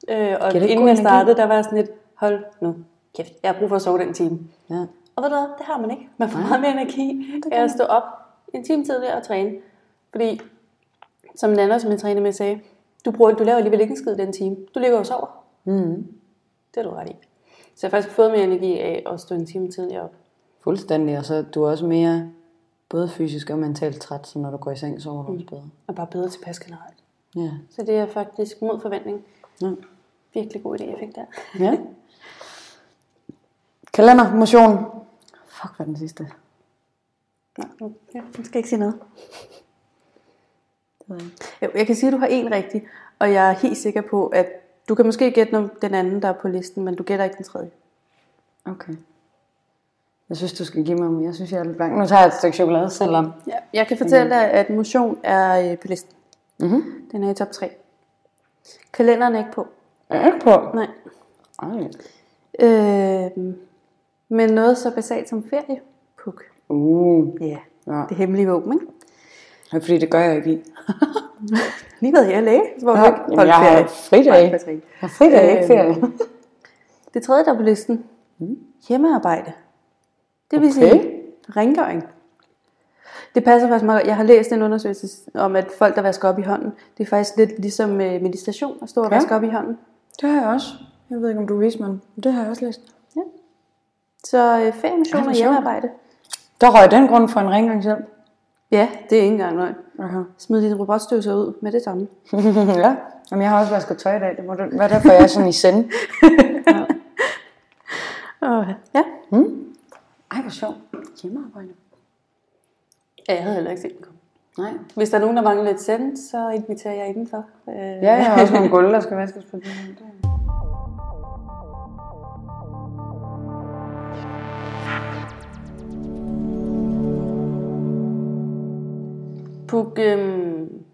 Øh, og inden jeg startede, der var jeg sådan lidt, hold nu kæft, jeg har brug for at sove den time. Ja. Og ved du hvad, det har man ikke. Man får meget mere energi af at stå op en time tidligere og træne. Fordi, som Nana, som jeg træner med, sagde, du, bruger, du laver alligevel ikke en skid den time. Du ligger og sover. Mm. Det har du ret i. Så jeg har faktisk fået mere energi af at stå en time tidligere op. Fuldstændig, og så er du også mere både fysisk og mentalt træt, så når du går i seng, sover du også bedre. Og bare bedre tilpas generelt. Ja. Så det er faktisk mod forventning. Ja. Virkelig god idé, jeg fik der. ja. Kalender, motion. Fuck, hvad den sidste? Nå, nu, ja, nu skal jeg ikke sige noget. Jeg. Jo, jeg kan sige, at du har en rigtig, og jeg er helt sikker på, at du kan måske gætte den anden, der er på listen, men du gætter ikke den tredje. Okay. Jeg synes, du skal give mig, men jeg synes, jeg er lidt blank. Nu tager jeg et stykke chokolade, selvom. Ja, jeg kan fortælle dig, at motion er øh, på listen. Mhm. Den er i top 3. Kalenderen er ikke på. Er jeg ikke på? Nej. Ej. Øh, men noget så basalt som ferie. Puk. Uh. Ja. Ja. det hemmelige våben, ikke? Er fordi, det gør jeg ikke i. Lige været her læge, var Ja, du jeg har fridag. Jeg har fridag, ikke Øhm, ferie. Det tredje, der er på listen. Hjemmearbejde. Det vil Mm. Okay. sige rengøring. Det passer faktisk meget. Jeg har læst en undersøgelse om, at folk, der vasker op i hånden, det er faktisk lidt ligesom øh, meditation at stå og Ja. vaske op i hånden. Det har jeg også. Jeg ved ikke, om du viser mig, men det har jeg også læst. Så øh, feriemission og hjemmearbejde. Der røg den grund for en rengøringshjælp. Ja, det er ikke engang løgn. Okay. Smid din robotstøvsuger ud med det samme. ja. Jamen, jeg har også vasket tøj i dag. Det må det være derfor, jeg er sådan i send. Og, ja. Ej, hvor sjovt. Hjemmearbejde. ja, jeg havde heller ikke set den komme. Nej. Hvis der er nogen, der mangler lidt send, så inviterer jeg indenfor. Øh, Ja, jeg har også nogle gulv, der skal vaskes på det Puk, øhm,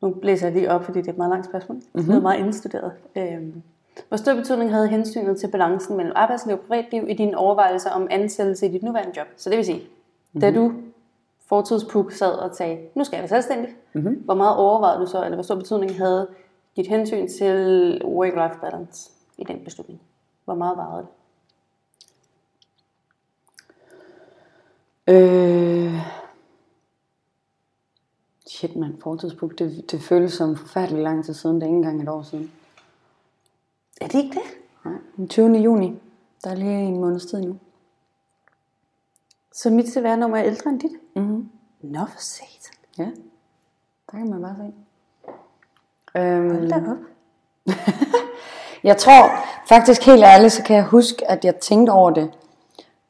nu læser jeg lige op, fordi det er et meget langt spørgsmål. Mm-hmm. Det er meget indstuderet. Øhm, hvor stor betydning havde hensynet til balancen mellem arbejdsliv og privatliv i dine overvejelser om ansættelse i dit nuværende job? Så det vil sige, mm-hmm. da du fortidspuk sad og sagde, nu skal jeg være selvstændig, mm-hmm. hvor meget overvejede du så, eller hvor stor betydning havde dit hensyn til work-life balance i den beslutning? Hvor meget varede det? Øh... Shit, man, fortidsbook. Det, det føles som forfærdelig lang tid siden. Det er ikke engang et år siden. Er det ikke det? Nej, den 20. juni. Der er lige en måneds tid nu. Så mit CVR-nummer er ældre end dit? Mm-hmm. Nå for satan. Ja, der kan man bare se. Øhm, Hold da op. Jeg tror faktisk helt ærligt, så kan jeg huske, at jeg tænkte over det.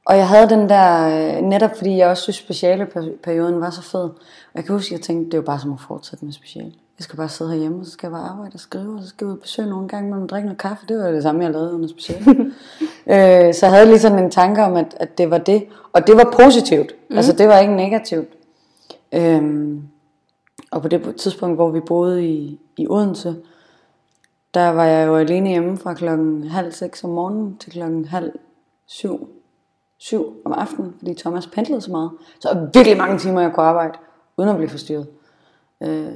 Og jeg havde den der, øh, netop fordi jeg også synes, specialeperioden var så fed. Og jeg kan huske, at jeg tænkte, det er jo bare som at fortsætte med speciale. Jeg skal bare sidde herhjemme, og så skal jeg bare arbejde og skrive, og så skal jeg ud og besøge nogle gange, man drikker noget kaffe. Det var det samme, jeg lavede under speciale. øh, så jeg havde lige sådan en tanke om, at, at det var det. Og det var positivt. Mm. Altså det var ikke negativt. Øhm, og på det tidspunkt, hvor vi boede i, i Odense, der var jeg jo alene hjemme fra klokken halv seks om morgenen til klokken halv syv, syv om aftenen, fordi Thomas pendlede så meget. Så der var virkelig mange timer, jeg kunne arbejde, uden at blive forstyrret. Øh,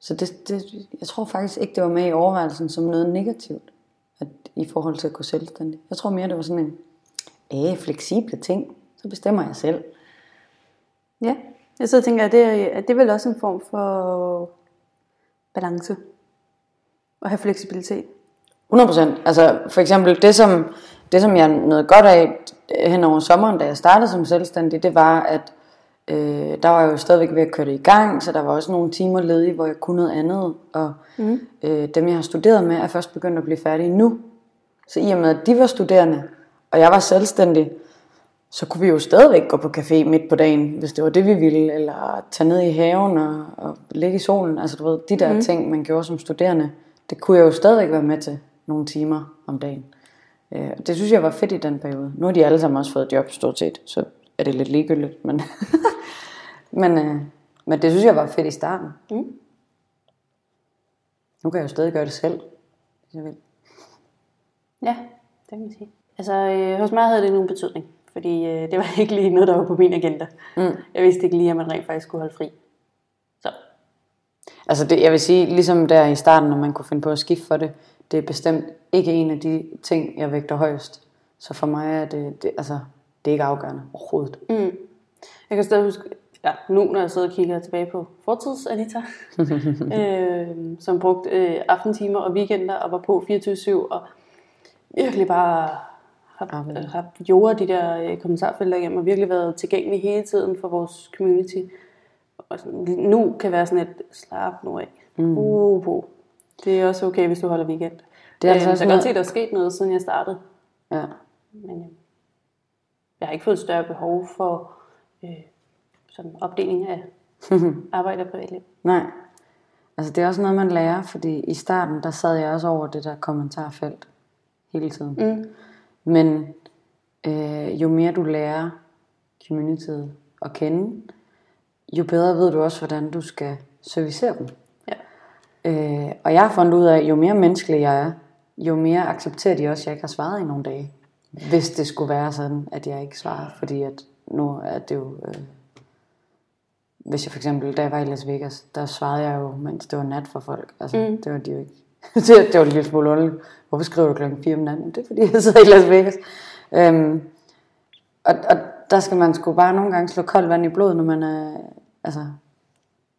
så det, det, jeg tror faktisk ikke, det var med i overvejelsen som noget negativt, at, i forhold til at gå selvstændig. Jeg tror mere, det var sådan en øh, fleksible ting. Så bestemmer jeg selv. Ja, jeg så tænker, at det, er, at det er vel også en form for balance. At have fleksibilitet. 100%. Altså for eksempel det som, det, som jeg nåede godt af hen over sommeren, da jeg startede som selvstændig, det var, at øh, der var jeg jo stadigvæk ved at køre det i gang, så der var også nogle timer ledige, hvor jeg kunne noget andet. Og mm. øh, dem, jeg har studeret med, er først begyndt at blive færdige nu. Så i og med, at de var studerende, og jeg var selvstændig, så kunne vi jo stadigvæk gå på café midt på dagen, hvis det var det, vi ville, eller tage ned i haven og, og ligge i solen. Altså du ved, de der mm. ting, man gjorde som studerende, det kunne jeg jo stadigvæk være med til nogle timer om dagen. Øh, det synes jeg var fedt i den periode. Nu har de alle sammen også fået job stort set, så er det lidt ligegyldigt. Men, men, øh, men det synes jeg var fedt i starten. Mm. Nu kan jeg jo stadig gøre det selv, hvis jeg vil. Ja, det kan man sige. Altså, øh, hos mig havde det nogen betydning. Fordi øh, det var ikke lige noget, der var på min agenda. Mm. Jeg vidste ikke lige, at man rent faktisk skulle holde fri. Altså det, jeg vil sige, ligesom der i starten, når man kunne finde på at skifte for det, det er bestemt ikke en af de ting, jeg vægter højst. Så for mig er det, det altså, det er ikke afgørende overhovedet. Mm. Jeg kan stadig huske, ja, nu når jeg sidder og kigger tilbage på fortids Anita, øh, som brugte øh, aftentimer og weekender og var på 24-7 og virkelig bare har, har jordet de der øh, kommentarfelter igennem og virkelig været tilgængelig hele tiden for vores community. Og sådan, nu kan være sådan et slap nu af. Mm. Uh, på. Det er også okay, hvis du holder weekend. Det er altså øh, også så jeg kan godt se, at der er sket noget, siden jeg startede. Ja. Men øh, jeg har ikke fået et større behov for øh, sådan opdeling af arbejde og privatliv. Nej. Altså det er også noget, man lærer, fordi i starten, der sad jeg også over det der kommentarfelt hele tiden. Mm. Men øh, jo mere du lærer communityet at kende, jo bedre ved du også, hvordan du skal servicere dem. Øh, og jeg har fundet ud af, at jo mere menneskelig jeg er, jo mere accepterer de også, at jeg ikke har svaret i nogle dage. Hvis det skulle være sådan, at jeg ikke svarer, fordi at nu er det jo... Øh, hvis jeg for eksempel, da jeg var i Las Vegas, der svarede jeg jo, mens det var nat for folk. Altså, mm. det var de jo ikke. det, det var en lille smule underligt. Hvorfor skriver du klokken 4 om natten? Det er fordi, jeg sidder i Las Vegas. Øhm, og, og der skal man sgu bare nogle gange slå koldt vand i blodet, når man er... Altså,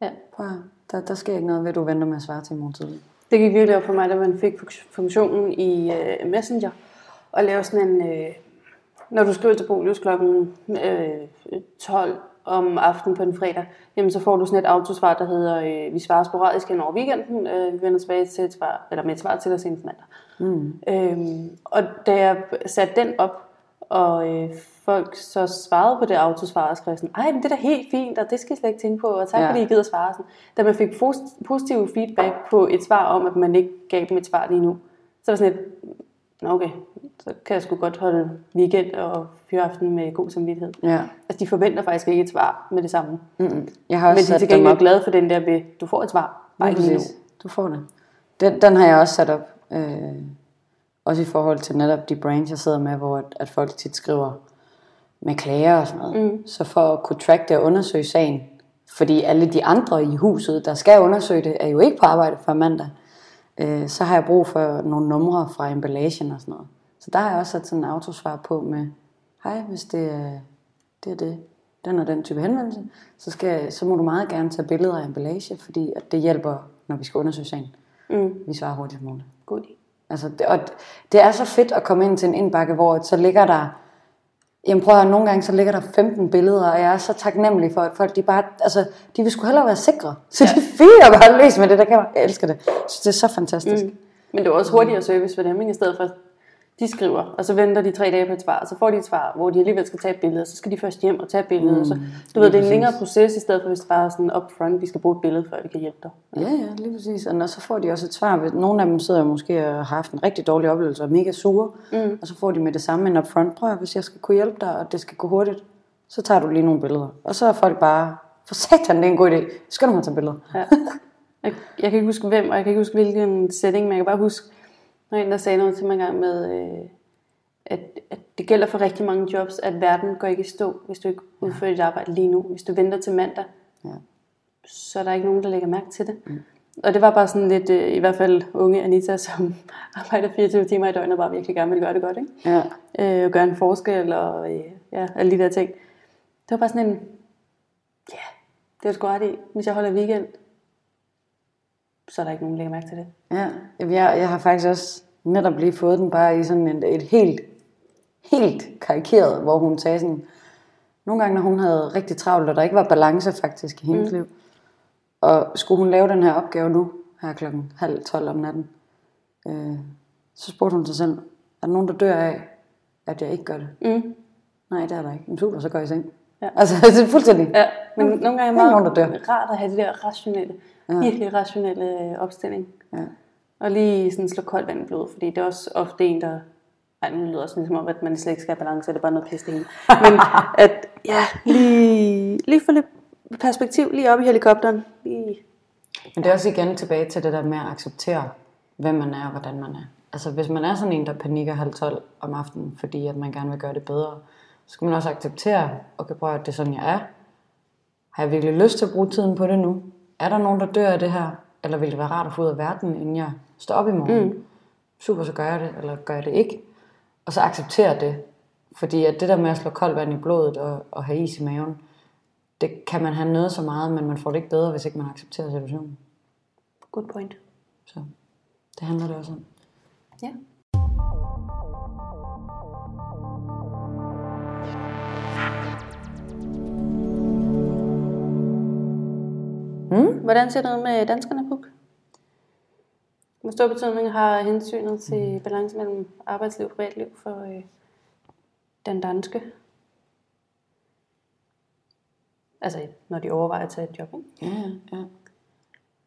Ja. prøv der, der sker ikke noget ved, du venter med at svare til i morgen tidlig. Det gik virkelig op for mig, da man fik fun- funktionen i øh, Messenger. Og lave sådan en... Øh, når du skriver til Bolius klokken øh, 12 om aftenen på en fredag, jamen så får du sådan et autosvar, der hedder, øh, vi svarer sporadisk hen over weekenden, øh, vi vender tilbage til et svar, eller med et svar til dig senest mandag. Mm. Øhm, og da jeg satte den op, og øh, folk så svarede på det autosvar, og skrev sådan, ej, men det er da helt fint, og det skal I slet ikke tænke på, og tak Ja. fordi I gider svare. Sådan. Da man fik pos- positiv feedback på et svar om, at man ikke gav dem et svar lige nu, så var sådan et, "Nå, okay, så kan jeg sgu godt holde weekend og fyraften med god samvittighed. Ja. Altså, de forventer faktisk ikke et svar med det samme. Mm-mm. Jeg har Men også de er til gengæld glade for den der ved, du får et svar. Bare ikke nu. Du får det. Den, den har jeg også sat op. Øh, også i forhold til netop de brands, jeg sidder med, hvor at, at folk tit skriver med klager og sådan noget. Mm. Så for at kunne track det og undersøge sagen, fordi alle de andre i huset, der skal undersøge det, er jo ikke på arbejde før mandag, øh, så har jeg brug for nogle numre fra emballagen og sådan noget. Så der har jeg også sat sådan en autosvar på med, hej, hvis det er det, er det den og den type henvendelse, så, skal, så må du meget gerne tage billeder af emballage, fordi at det hjælper, når vi skal undersøge sagen. Mm. Vi svarer hurtigt muligt. God idé. Altså, det, og det er så fedt at komme ind til en indbakke, hvor så ligger der, jamen prøv at høre, nogle gange så ligger der 15 billeder, og jeg er så taknemmelig for, at folk, de bare, altså, de vil sgu hellere være sikre. Så ja. er fint at bare løse med det der kamera. Jeg elsker det. Så det er så fantastisk. Mm. Men det er også hurtigere service for dem, ikke? i stedet for, de skriver, og så venter de tre dage på et svar, og så får de et svar, hvor de alligevel skal tage et billede, og så skal de først hjem og tage et billede. Mm, så, du ved, det er en længere proces, i stedet for hvis det bare er sådan up front, vi skal bruge et billede, før vi kan hjælpe dig. Ja, ja, lige præcis. Og når, så får de også et svar. Nogle af dem sidder måske og har haft en rigtig dårlig oplevelse og er mega sure. Mm. Og så får de med det samme en upfront. Prøv at, hvis jeg skal kunne hjælpe dig, og det skal gå hurtigt, så tager du lige nogle billeder. Og så er folk bare, for satan, det er en god idé. Skal du mig tage billeder? Ja. Jeg, jeg kan ikke huske hvem, og jeg kan ikke huske hvilken setting, men jeg kan bare huske, når en der sagde noget til mig engang med, øh, at, at det gælder for rigtig mange jobs, at verden går ikke i stå, hvis du ikke udfører dit arbejde lige nu. Hvis du venter til mandag, Ja. så er der ikke nogen, der lægger mærke til det. Mm. Og det var bare sådan lidt, øh, i hvert fald unge Anita, som arbejder 24 timer i døgnet, og bare virkelig gerne vil gøre det godt, ikke? Ja. øh, og gøre en forskel, og øh, ja, alle de der ting. Det var bare sådan en, ja, det er sgu ret i. Hvis jeg holder weekend, så er der ikke nogen, der lægger mærke til det. Ja, jeg, jeg har faktisk også netop lige fået den bare i sådan et, et helt, helt karikeret, hvor hun sagde sådan, nogle gange, når hun havde rigtig travlt, og der ikke var balance faktisk i hendes mm. liv, og skulle hun lave den her opgave nu, her klokken halv tolv om natten, øh, så spurgte hun sig selv, er der nogen, der dør af, at jeg ikke gør det? Mm. Nej, det er der ikke. Men super, så går jeg i seng. Ja. Altså, det er fuldstændig. Ja, men nogle gange er det er nogen, meget der dør. rart at have det der rationelle, ja. virkelig rationelle øh, opstilling. Ja. Og lige sådan slå koldt vand i blodet, fordi det er også ofte en, der... Ej, nu lyder også ligesom om, at man slet ikke skal have balance, det er bare noget pisse det hele. Men at, ja, lige, lige få lidt perspektiv lige op i helikopteren. Lige, Men det er også igen tilbage til det der med at acceptere, hvem man er og hvordan man er. Altså hvis man er sådan en, der panikker halv tolv om aftenen, fordi at man gerne vil gøre det bedre, så skal man også acceptere, okay, prøv at det er sådan, jeg er. Har jeg virkelig lyst til at bruge tiden på det nu? Er der nogen, der dør af det her? Eller vil det være rart at få ud af verden, inden jeg står op i morgen? Mm. Super, så gør jeg det, eller gør jeg det ikke? Og så acceptere det. Fordi at det der med at slå koldt vand i blodet og, og have is i maven, det kan man have noget så meget, men man får det ikke bedre, hvis ikke man accepterer situationen. Good point. Så det handler det også om. Ja. Mm? Hvordan ser det ud med danskerne, Puk? Hvor stor betydning har hensynet til balance mellem arbejdsliv og privatliv for øh, den danske? Altså, når de overvejer at tage et job, ikke? Ja, ja.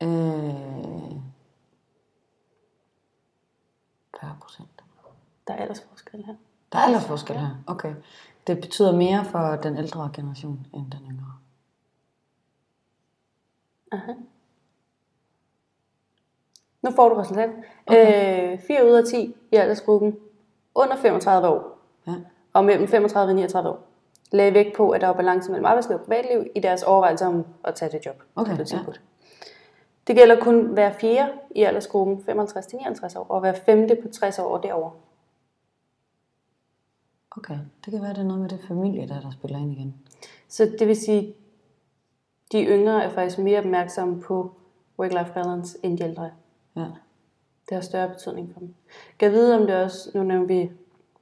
Øh, 40 procent. Der er aldersforskel her. Der er aldersforskel her. Okay. Det betyder mere for den ældre generation end den yngre. Aha. Nu får du resultat. Okay. Øh, 4 ud af 10 i aldersgruppen under 35 år Ja. og mellem 35 og 39 år lagde vægt på, at der var balance mellem arbejdsliv og privatliv i deres overvejelser om at tage det job. Okay, der blev ja. Det gælder kun hver fjerde i aldersgruppen 55-59 år, og hver femte på 60 år og derover. Okay. Det kan være, det er noget med det familie, der, der spiller ind igen. Så det vil sige, de yngre er faktisk mere opmærksomme på work-life balance end de ældre. Ja. Det har større betydning for dem. Kan jeg vide, om det også, nu nævnte vi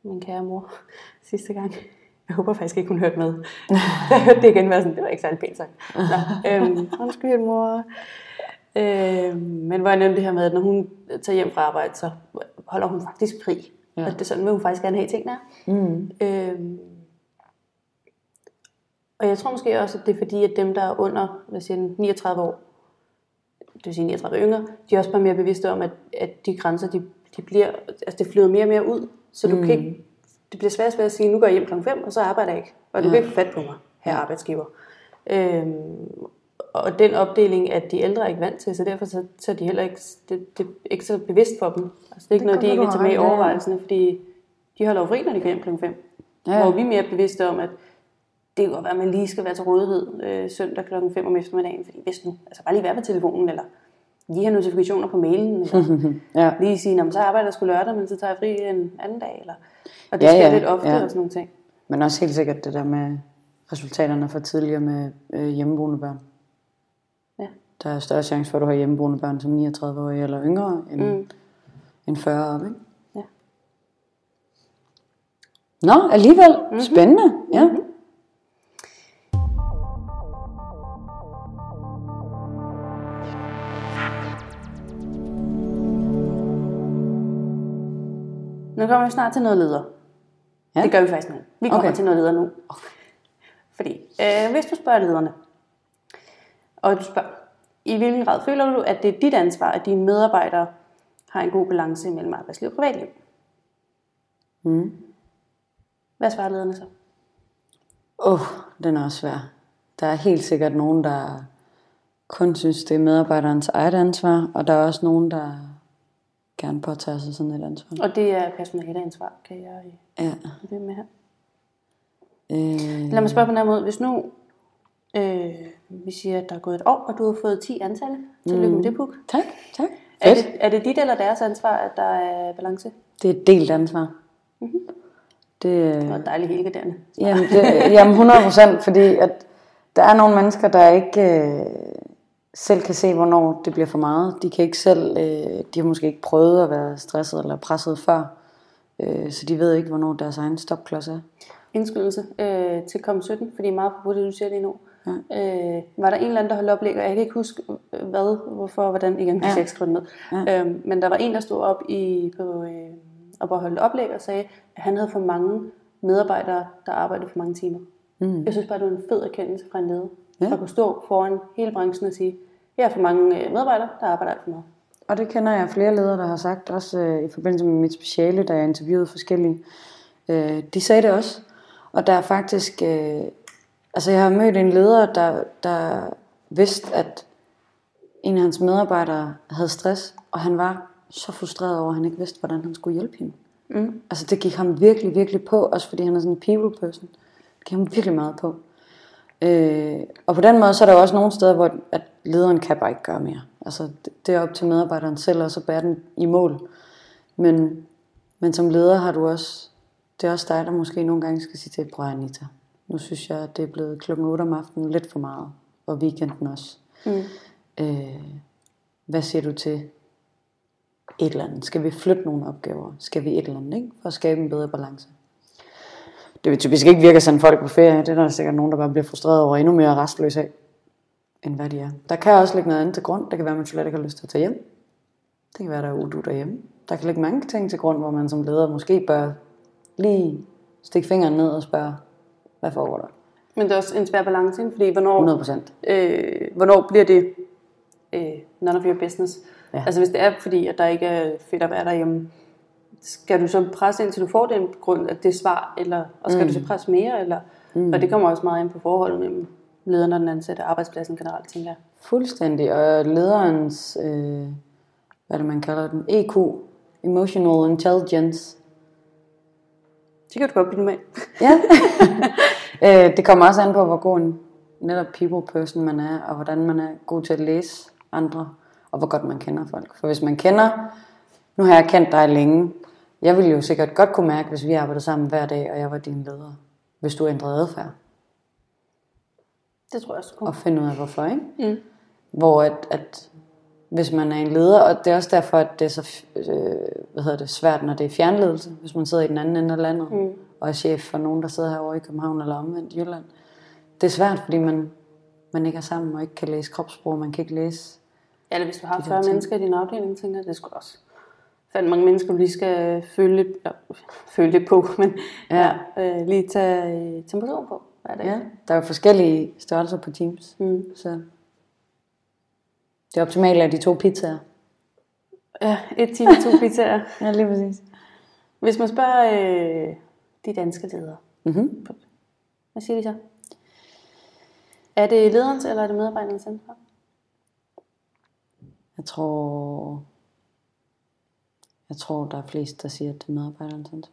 min kære mor sidste gang. Jeg håber faktisk ikke, hun hørte med. Jeg hørte det igen, var sådan, det var ikke særlig pænt sagt. Nå, øhm, undskyld mor. Øhm, men hvor jeg nævnte det her med, at når hun tager hjem fra arbejde, så holder hun faktisk fri. Ja. Og det er sådan, vil hun faktisk gerne have tingene. er. Mm. Øhm, og jeg tror måske også, at det er fordi, at dem, der er under hvad siger den, 39 år, det vil sige 39 yngre, de er også bare mere bevidste om, at, at de grænser, de, de bliver, altså det flyder mere og mere ud. Så du mm. kan ikke, det bliver svært, svært at sige, nu går jeg hjem klokken 5, og så arbejder jeg ikke. Og du kan ikke få fat på mig, her arbejdsgiver. Øhm, og den opdeling er de ældre ikke vant til, så derfor så, så er de heller ikke, det, det er ikke så bevidst for dem. Altså, det er ikke Det noget, de du tager med i ja, ja. overvejelserne, fordi de holder jo fri, når de går hjem klokken 5. Ja. Ja. Hvor vi er mere bevidste om, at det kan godt være, at man lige skal være til rådighed øh, søndag klokken 5 om eftermiddagen, fordi hvis nu, altså bare lige være på telefonen, eller lige have notifikationer på mailen, eller Ja. lige sige, "Nå, men så arbejder jeg sgu lørdag, men så tager jeg fri en anden dag, eller, og det Ja, sker ja, lidt ofte ja. og sådan nogle ting. Men også helt sikkert det der med resultaterne for tidligere med øh, hjemmeboende børn. Ja. Der er større chance for, at du har hjemmeboende børn som 39-årige eller yngre end, mm. end 40 op, ikke? Ja. Nå, alligevel. Mm-hmm. Spændende. Ja. Mm-hmm. Nu kommer vi snart til noget leder. Ja. Det gør vi faktisk nu. Vi kommer Okay. okay. til noget leder nu. Fordi øh, hvis du spørger lederne, og du spørger, i hvilken grad føler du, at det er dit ansvar, at dine medarbejdere har en god balance mellem arbejdsliv og privatliv? Mm. Hvad svarer lederne så? Åh, oh, den er også svær. Der er helt sikkert nogen, der kun synes, det er medarbejderens eget ansvar, og der er også nogen, der gerne påtager sig sådan et ansvar. Og det er personaleansvar, kan jeg Ja. blive med her. Øh, Lad mig spørge på den her måde. Hvis nu øh, vi siger, at der er gået et år, og du har fået 10 ansatte, tillykke mm. med det, Puk. tak, tak. Er det, er det dit eller deres ansvar, at der er balance? Det er et delt ansvar. Det, Det var dejligt helgarderende. Jamen, det, jamen 100 procent, fordi at der er nogle mennesker, der ikke øh, selv kan se, hvornår det bliver for meget. De kan ikke selv, øh, de har måske ikke prøvet at være stresset eller presset før, øh, så de ved ikke, hvornår deres egen stopklods er. Indskydelse øh, til COM17, fordi meget på det, du siger lige nu. Ja. Øh, var der en eller anden, der holdt oplæg, og jeg kan ikke huske, øh, hvad, hvorfor, hvordan, igen, hvis Ja. jeg ikke skrev det ned. Ja. Øh, men der var en, der stod op i, på, øh, op og holdt oplæg og sagde, at han havde for mange medarbejdere, der arbejdede for mange timer. Mm. Jeg synes bare, det var en fed erkendelse fra en leder. Ja. At kunne stå foran hele branchen og sige, jeg har for mange øh, medarbejdere, der arbejder alt for meget. Og det kender jeg flere ledere, der har sagt, også øh, i forbindelse med mit speciale, da jeg interviewede forskellige. Øh, de sagde det også. Og der er faktisk, øh, altså jeg har mødt en leder, der, der vidste, at en af hans medarbejdere havde stress, og han var så frustreret over, at han ikke vidste, hvordan han skulle hjælpe hende. Mm. Altså det gik ham virkelig, virkelig på, også fordi han er sådan en people person. Det gik ham virkelig meget på. Øh, og på den måde, så er der jo også nogle steder, hvor at lederen kan bare ikke gøre mere. Altså, det, det er op til medarbejderen selv, og så bære den i mål. Men, men som leder har du også, det er også dig, der måske nogle gange skal sige til, prøv Anita, nu synes jeg, at det er blevet klokken 8 om aftenen lidt for meget, og weekenden også. Mm. Øh, hvad siger du til et eller andet? Skal vi flytte nogle opgaver? Skal vi et eller andet, ikke? For at skabe en bedre balance. Det vil typisk ikke virke sådan folk på ferie. Det er der sikkert nogen, der bare bliver frustreret over endnu mere restløs af, end hvad de er. Der kan også ligge noget andet til grund. Det kan være, at man slet ikke har lyst til at tage hjem. Det kan være, der er udu derhjemme. Der kan ligge mange ting til grund, hvor man som leder måske bør lige stikke fingeren ned og spørge, hvad foregår der? Men det er også en svær balance, ikke? fordi hvornår, 100 procent. øh, hvornår bliver det øh, none of your business? Ja. Altså hvis det er fordi, at der ikke er fedt at være derhjemme, skal du så presse ind, til du får den grund, at det svar, eller, og skal mm. du så presse mere? Eller, mm. Og det kommer også meget ind på forholdet mellem lederen og den ansatte arbejdspladsen generelt, tænker jeg. Fuldstændig. Og lederens, øh, hvad det man kalder den, EQ, Emotional Intelligence, Det kan du godt blive med. Ja. øh, det kommer også an på, hvor god en netop people person man er, og hvordan man er god til at læse andre, og hvor godt man kender folk. For hvis man kender, nu har jeg kendt dig længe, jeg ville jo sikkert godt kunne mærke, hvis vi arbejdede sammen hver dag, og jeg var din leder, hvis du ændrede adfærd, Det tror jeg også, kunne. og finde ud af hvorfor, ikke? Mm. Hvor at, at hvis man er en leder, og det er også derfor, at det er så øh, hvad hedder det, svært, når det er fjernledelse, hvis man sidder i den anden ende af landet, mm. og er chef for nogen, der sidder herovre i København eller omvendt Jylland. Det er svært, fordi man, man ikke er sammen og ikke kan læse kropssprog, man kan ikke læse. Eller hvis du har De der 40 ting. mennesker i din afdeling, tænker jeg, det skulle også fandme mange mennesker, du lige skal eller, føle lidt på, men ja. Ja, øh, lige tage øh, temperatur på hver dag. Ja, der er jo forskellige størrelser på teams, Mm. så det optimale er de to pizzaer. ja et time, to pizzaer. Ja, lige præcis. Hvis man spørger øh, de danske ledere, Mm-hmm. hvad siger de så? Er det lederens eller er det medarbejderens ansvar? Jeg tror, jeg tror, der er flest, der siger, at det er medarbejderens ansvar.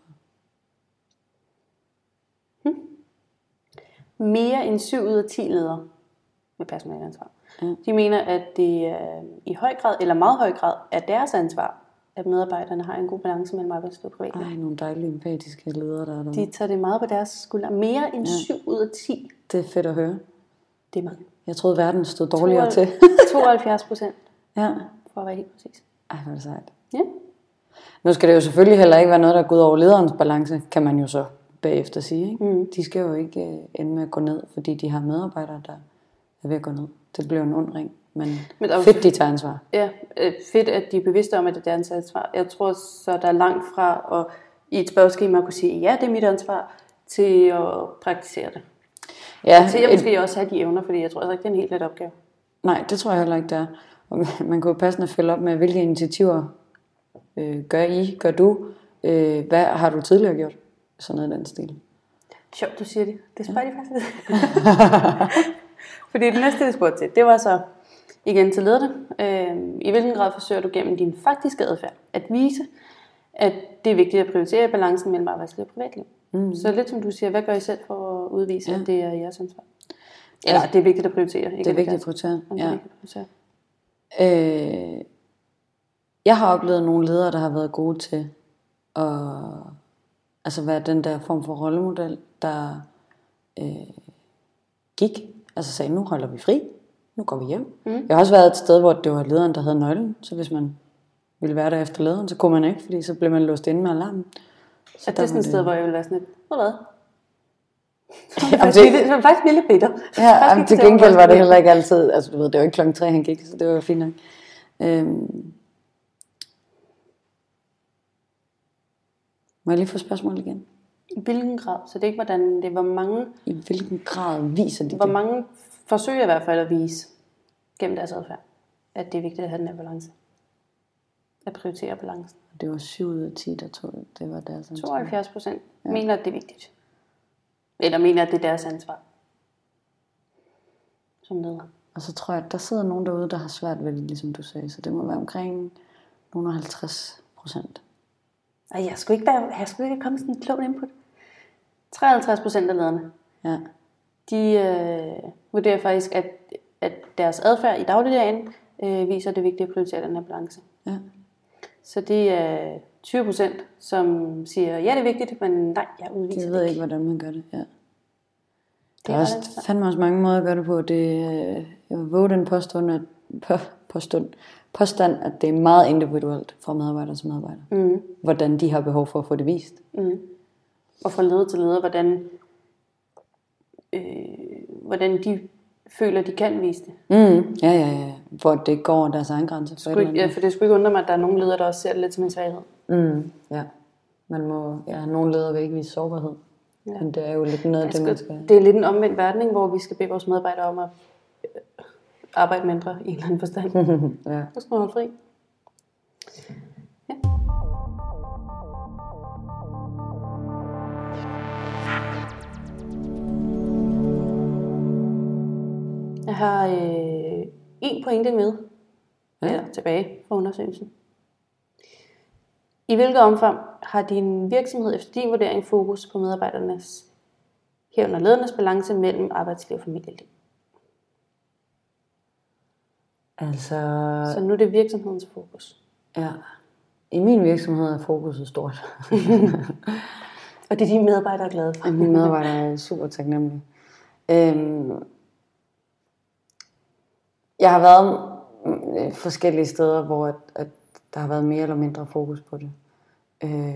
Mere end 7 ud af 10 ledere med personalansvar. Ja. De mener, at det er i høj grad, eller meget høj grad, er deres ansvar, at medarbejderne har en god balance mellem arbejdsliv og privatliv. Ej, nogle dejlige empatiske ledere, der er der. De tager det meget på deres skuldre. Mere end 7 ud af 10. Det er fedt at høre. Det er mange. Jeg troede, verden stod dårligere til. 72 procent, ja. for at være helt præcis. Ej, hvor er det sejt. Ja. Nu skal det jo selvfølgelig heller ikke være noget, der går ud over lederens balance, kan man jo så bagefter sige. Ikke? Mm. De skal jo ikke øh, ende med at gå ned, fordi de har medarbejdere, der er ved at gå ned. Det bliver en ond ring, men, Men der er fedt, de tager ansvar. Ja, øh, fedt, at de er bevidste om, at det er deres ansvar. Jeg tror så, der er langt fra at i et spørgeskema kunne sige, ja, det er mit ansvar, til at praktisere det. Ja, Til at et, måske også have de evner, fordi jeg tror altså ikke, det er en helt let opgave. nej, det tror jeg heller ikke, det er. Og man kunne jo passende følge op med, hvilke initiativer øh, gør I, gør du, øh, hvad har du tidligere gjort? Sådan noget i den stil. Sjovt, du siger det. Det spørger de faktisk. Fordi det næste, jeg spurgte til, det var så igen til lederne. Øh, I hvilken grad forsøger du gennem din faktiske adfærd at vise, at det er vigtigt at prioritere balancen mellem arbejdsliv og privatliv? Mm. Så lidt som du siger, hvad gør I selv for at udvise, ja. at det er jeres ansvar? Eller Altså, at det er vigtigt at prioritere. Ikke Det er vigtigt at prioritere. Om det er Ja. vigtigt at prioritere. Øh, jeg har oplevet nogle ledere, der har været gode til at altså være den der form for rollemodel, der øh, gik, altså sagde, nu holder vi fri, nu går vi hjem. Mm. Jeg har også været et sted, hvor det var lederen, der havde nøglen, så hvis man ville være der efter lederen, så kunne man ikke, fordi så blev man låst inde med alarmen. Så det er sådan et sted, hvor jeg vil være sådan lidt, hvor hvad? Jamen, faktisk, det- det... er faktisk lidt bitter. Ja, Faktisk jamen, til gengæld var det heller ikke altid, altså du ved, det var ikke klokken tre, han gik, så det var jo fint nok. Øhm. Må jeg lige få spørgsmål igen? I hvilken grad? Så det er ikke, hvordan det er, hvor mange, I hvilken grad viser de hvor det? mange forsøger i hvert fald at vise gennem deres adfærd, at det er vigtigt at have den her balance. At prioritere balancen. Det var 7 ud af 10, der tog det. Var deres ansvar. 72 procent ja. mener, at det er vigtigt. Eller mener, at det er deres ansvar. Som leder. Og så tror jeg, at der sidder nogen derude, der har svært ved det, ligesom du sagde. Så det må være omkring nogle af 50 procent. Ej, jeg skulle ikke, være, jeg skulle ikke komme sådan ind på det. 53 procent af lederne Ja. de øh, vurderer faktisk, at, at deres adfærd i dagligdagen øh, viser, at det er vigtigt at prioritere den her balance. Ja. Så det er 20 procent, som siger, ja, det er vigtigt, men nej, jeg udviser det ved ikke. ikke, hvordan man gør det. Ja. Der er også interessant. fandme også mange måder at gøre det på. Det, øh, jeg vil våge den påstund, at, på, påstund, påstand, at det er meget individuelt fra medarbejder til medarbejder. Mm. Hvordan de har behov for at få det vist. Mm. Og fra leder til leder, hvordan, øh, hvordan de føler, de kan vise det. Mm. Ja, ja, ja. Hvor det går deres egen grænse. For Skulle, ja, for det skulle ikke undre mig, at der er nogle ledere, der også ser det lidt som en svaghed. Mm. Ja. Man må, ja, nogle ledere vil ikke vise sårbarhed. Ja. Men det er jo lidt noget af det, man skal... Det er lidt en omvendt verden, hvor vi skal bede vores medarbejdere om at øh, arbejde mindre i en eller anden forstand. ja. Så man holde fri. Ja. Jeg har øh, en pointe med Ja. ja. eller, tilbage fra undersøgelsen. I hvilket omfang har din virksomhed efter din vurdering fokus på medarbejdernes herunder ledernes balance mellem arbejdsliv og familieliv? Altså, Så nu er det virksomhedens fokus. ja. I min virksomhed er fokuset stort. Og det er de medarbejdere er glade for. Mine medarbejdere er super taknemmelige. Øhm, jeg har været mm, forskellige steder, hvor at, at der har været mere eller mindre fokus på det. Øh,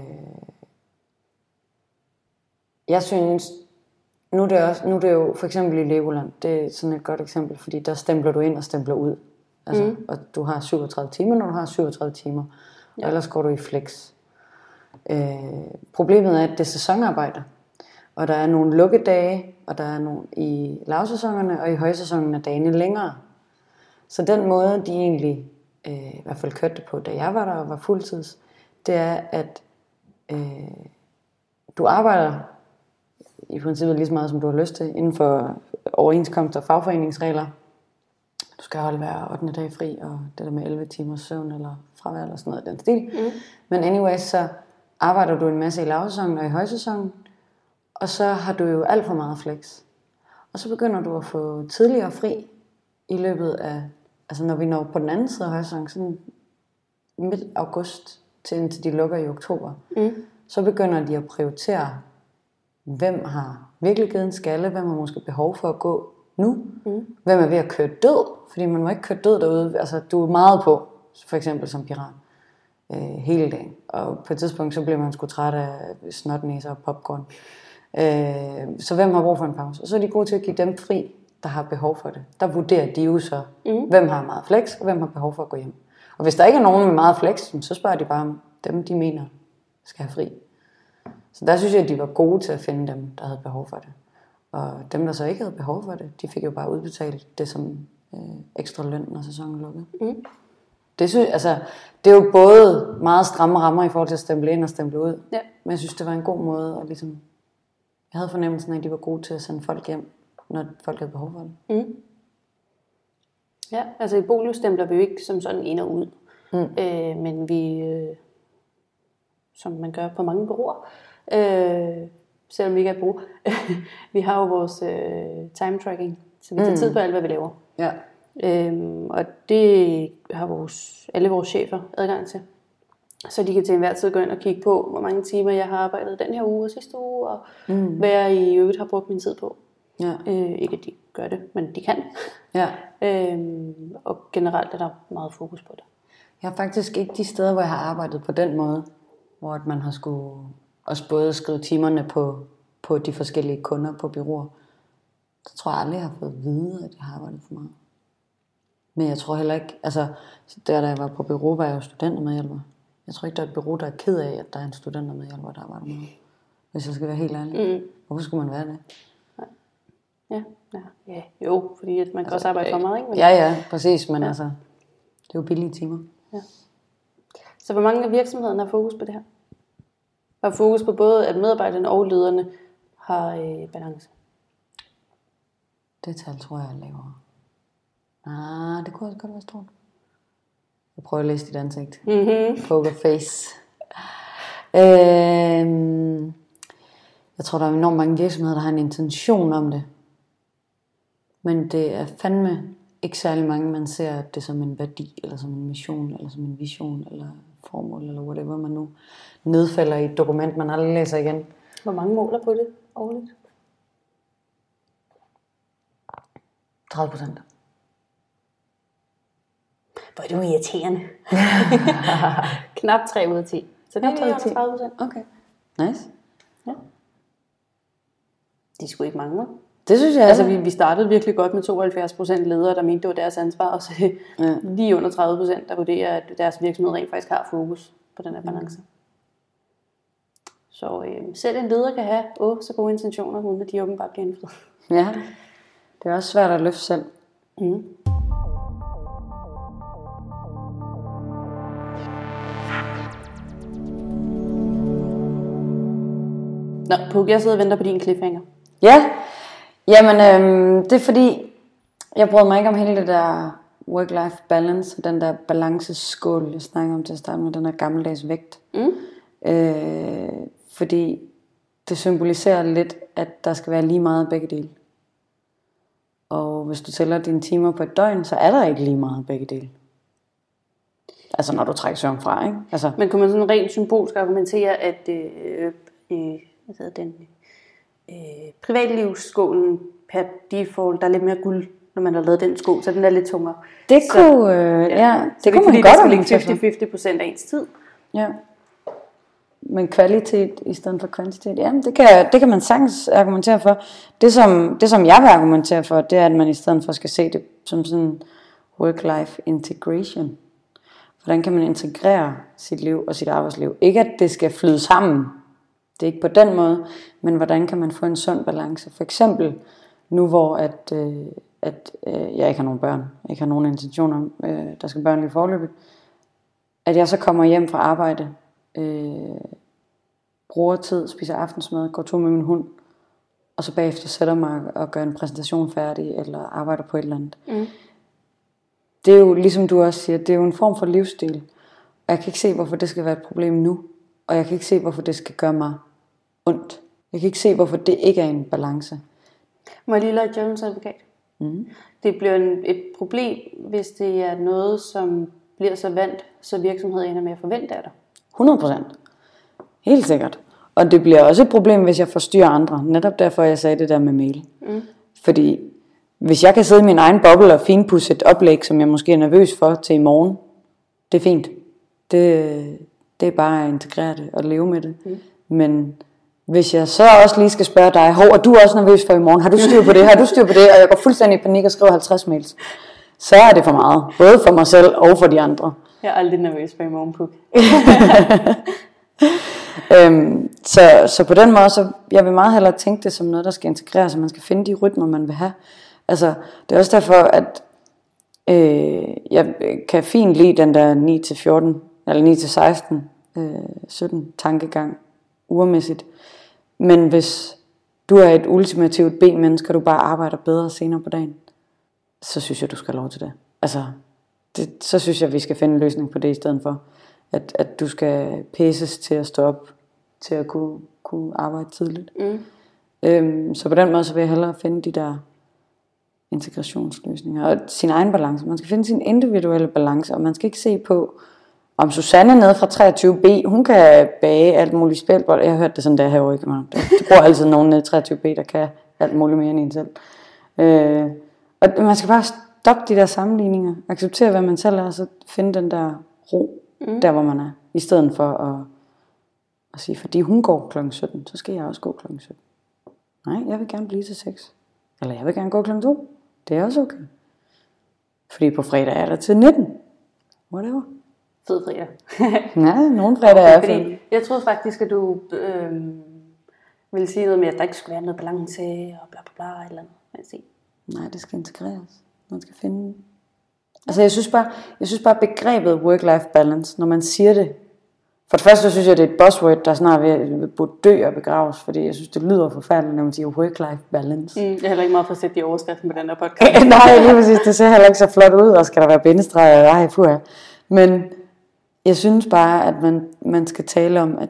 jeg synes, nu er, det også, nu er det jo for eksempel i Legoland, det er sådan et godt eksempel, fordi der stempler du ind og stempler ud. Altså, mm. Og du har 37 timer, når du har 37 timer. Ja. Og ellers går du i flex. Øh, problemet er, at det er sæsonarbejde. Og der er nogle lukkedage, og der er nogle i lavsæsonerne, og i højsæsonen er dagene længere. Så den måde, de egentlig øh, i hvert fald kørte det på, da jeg var der og var fuldtids, det er, at øh, du arbejder i princippet lige så meget, som du har lyst til, inden for overenskomster og fagforeningsregler. Du skal holde hver 8. dag fri, og det der med 11 timers søvn eller fravær eller sådan noget i den stil. Mm. Men anyways, så arbejder du en masse i lavsæsonen og i højsæsonen, og så har du jo alt for meget flex. Og så begynder du at få tidligere fri i løbet af, altså når vi når på den anden side af højsæsonen, sådan midt august til indtil de lukker i oktober, Mm. så begynder de at prioritere, hvem har virkelig givet en skalle, hvem har måske behov for at gå nu, mm. hvem er ved at køre død, fordi man må ikke køre død derude, altså du er meget på, for eksempel som pirat, øh, hele dagen, og på et tidspunkt så bliver man sgu træt af snotnæser og popcorn. Øh, så hvem har brug for en pause? Og så er de gode til at give dem fri, der har behov for det. Der vurderer de jo så, mm. hvem har meget flex, og hvem har behov for at gå hjem. Og hvis der ikke er nogen med meget flex, så spørger de bare om dem, de mener skal have fri. Så der synes jeg, at de var gode til at finde dem, der havde behov for det. Og dem, der så ikke havde behov for det, de fik jo bare udbetalt det som øh, ekstra løn, når sæsonen lukkede. Mm. Det, synes, altså, det er jo både meget stramme rammer i forhold til at stemple ind og stemple ud. Ja. Men jeg synes, det var en god måde at ligesom... Jeg havde fornemmelsen af, at de var gode til at sende folk hjem, når folk havde behov for det. Mm. Ja, altså i Bolio stempler vi jo ikke som sådan ind og ud. Mm. Øh, men vi, øh, som man gør på mange bureauer, øh, selvom vi ikke er brug, vi har jo vores øh, time tracking, så vi tager mm. tid på alt, hvad vi laver. Ja. Øhm, og det har vores, alle vores chefer adgang til. Så de kan til enhver tid gå ind og kigge på, hvor mange timer jeg har arbejdet den her uge og sidste uge, og mm. hvad jeg i øvrigt har brugt min tid på. Ja. Øh, ikke at de gør det, men de kan. ja. Øhm, og generelt er der meget fokus på det. Jeg har faktisk ikke de steder, hvor jeg har arbejdet på den måde, hvor man har skulle også både skrive timerne på, på de forskellige kunder på byråer. Så tror jeg aldrig, jeg har fået at vide, at jeg har arbejdet for meget. Men jeg tror heller ikke, altså der da jeg var på bureau, var jeg jo studentermedhjælper. Jeg tror ikke, der er et bureau, der er ked af, at der er en studentermedhjælper, der arbejder meget. Hvis jeg skal være helt ærlig. Mm. Hvorfor skulle man være det? Ja, ja, ja jo, fordi at man kan også arbejde for meget, ikke? Men, Ja, ja, præcis, men ja. altså, det er jo billige timer. Så hvor mange af virksomhederne har fokus på det her? Har fokus på både, at medarbejderne og lederne har øh, balance. Det tal tror jeg er lavere. Ah, det kunne også godt være stort. Jeg prøver at læse dit ansigt. Mm-hmm. Poker face. Øhm, jeg tror, der er enormt mange virksomheder, der har en intention om det. Men det er fandme ikke særlig mange, man ser det som en værdi, eller som en mission, eller som en vision, eller formål, eller whatever man nu nedfælder i et dokument, man aldrig læser igen. Hvor mange måler på det årligt? 30 procent. Hvor er du irriterende. Knap 3 ud af 10. Så det er Knap tre ud af lige 10. 30 procent. Okay. Nice. De skulle ikke mange, vel? Det synes jeg Altså, vi, vi startede virkelig godt med 72 procent ledere, der mente, det var deres ansvar, og så Ja. lige under 30 procent, der vurderer, at deres virksomhed rent faktisk har fokus på den her balance. Så øh, selv en leder kan have åh, så gode intentioner, uden at de åbenbart bliver indfriet. Ja. Det er også svært at løfte selv. Mm. Nå, Puk, jeg sidder og venter på din cliffhanger. Ja, jamen øhm, det er fordi, jeg brød mig ikke om hele det der work-life balance, den der balanceskål, jeg snakker om til at starte med, den der gammeldags vægt. Mm. Øh, fordi det symboliserer lidt, at der skal være lige meget begge dele. Og hvis du tæller dine timer på et døgn, så er der ikke lige meget begge dele. Altså når du trækker søvn fra, ikke? Altså, Men kunne man sådan rent symbolsk argumentere, at øh, øh, hvad den, øh, privatlivsskålen per default, der er lidt mere guld, når man har lavet den skål, så den er lidt tungere. det Så- kunne, øh, ja, ja, det, så kunne fordi man der godt skal argumentere for. ligge 50-50 procent af ens tid. Ja. Men kvalitet i stedet for kvantitet, ja, det kan, det kan man sagtens argumentere for. Det som, det som jeg vil argumentere for, det er, at man i stedet for skal se det som sådan work-life integration. Hvordan kan man integrere sit liv og sit arbejdsliv? Ikke at det skal flyde sammen. Det er ikke på den måde, men hvordan kan man få en sund balance? For eksempel nu, hvor at, øh, at øh, jeg ikke har nogen børn, jeg ikke har nogen intentioner om, øh, der skal børn lige forløbet, at jeg så kommer hjem fra arbejde, øh, bruger tid, spiser aftensmad, går tur med min hund, og så bagefter sætter mig og gør en præsentation færdig, eller arbejder på et eller andet. Mm. Det er jo, ligesom du også siger, det er jo en form for livsstil. Og jeg kan ikke se, hvorfor det skal være et problem nu. Og jeg kan ikke se, hvorfor det skal gøre mig ondt. Jeg kan ikke se, hvorfor det ikke er en balance. Må jeg lige lade Jones advokat? Mm. Det bliver en, et problem, hvis det er noget, som bliver så vant, så virksomheden ender med at forvente af dig. 100 procent. Helt sikkert. Og det bliver også et problem, hvis jeg forstyrrer andre. Netop derfor, jeg sagde det der med mail. Mm. Fordi hvis jeg kan sidde i min egen boble og finpudse et oplæg, som jeg måske er nervøs for til i morgen, det er fint. Det, det er bare at integrere det og leve med det. Mm. Men hvis jeg så også lige skal spørge dig, hov, er du også nervøs for i morgen? Har du styr på det? Har du styr på det? Og jeg går fuldstændig i panik og skriver 50 mails. Så er det for meget. Både for mig selv og for de andre. Jeg er aldrig nervøs for i morgen, Puk. Øhm, så, så på den måde, så jeg vil meget hellere tænke det som noget, der skal integreres, og man skal finde de rytmer, man vil have. Altså, det er også derfor, at øh, jeg kan fint lide den der 9-14, eller 9-16, øh, 17 tankegang, urmæssigt. Men hvis du er et ultimativt B-menneske, og du bare arbejder bedre senere på dagen, så synes jeg, du skal have lov til det. Altså, det, så synes jeg, vi skal finde en løsning på det i stedet for. At, at du skal pæses til at stå op, til at kunne, kunne arbejde tidligt. Mm. Øhm, så på den måde, så vil jeg hellere finde de der integrationsløsninger. Og sin egen balance. Man skal finde sin individuelle balance, og man skal ikke se på, om Susanne nede fra 23B, hun kan bage alt muligt spilbold. Jeg har hørt det sådan der herovre i København. Det, det bruger altid nogen nede i 23B, der kan alt muligt mere end en selv. Øh, og man skal bare stoppe de der sammenligninger. Acceptere, hvad man selv er, og så finde den der ro, mm. der hvor man er. I stedet for at, at sige, fordi hun går kl. 17, så skal jeg også gå kl. 17. Nej, jeg vil gerne blive til 6. Eller jeg vil gerne gå kl. 2. Det er også okay. Fordi på fredag er der til 19. Whatever. Fed fredag. Ja, nogle fredag er. Fordi jeg troede faktisk, at du øh, ville sige noget med, at der ikke skulle være noget balance og bla bla bla eller. Vil jeg sige. Nej, det skal integreres. Man skal finde... Altså jeg synes bare, jeg synes bare begrebet work-life balance, når man siger det, for det første så synes jeg, det er et buzzword, der snart ved burde dø og begraves, fordi jeg synes, det lyder forfærdeligt, når man siger work-life balance. Mm, jeg er heller ikke meget for at sætte de overskriften på den her podcast. Nej, lige præcis. Det ser heller ikke så flot ud, og skal der være bindestreger, nej, puha. Men jeg synes bare, at man, man skal tale om, at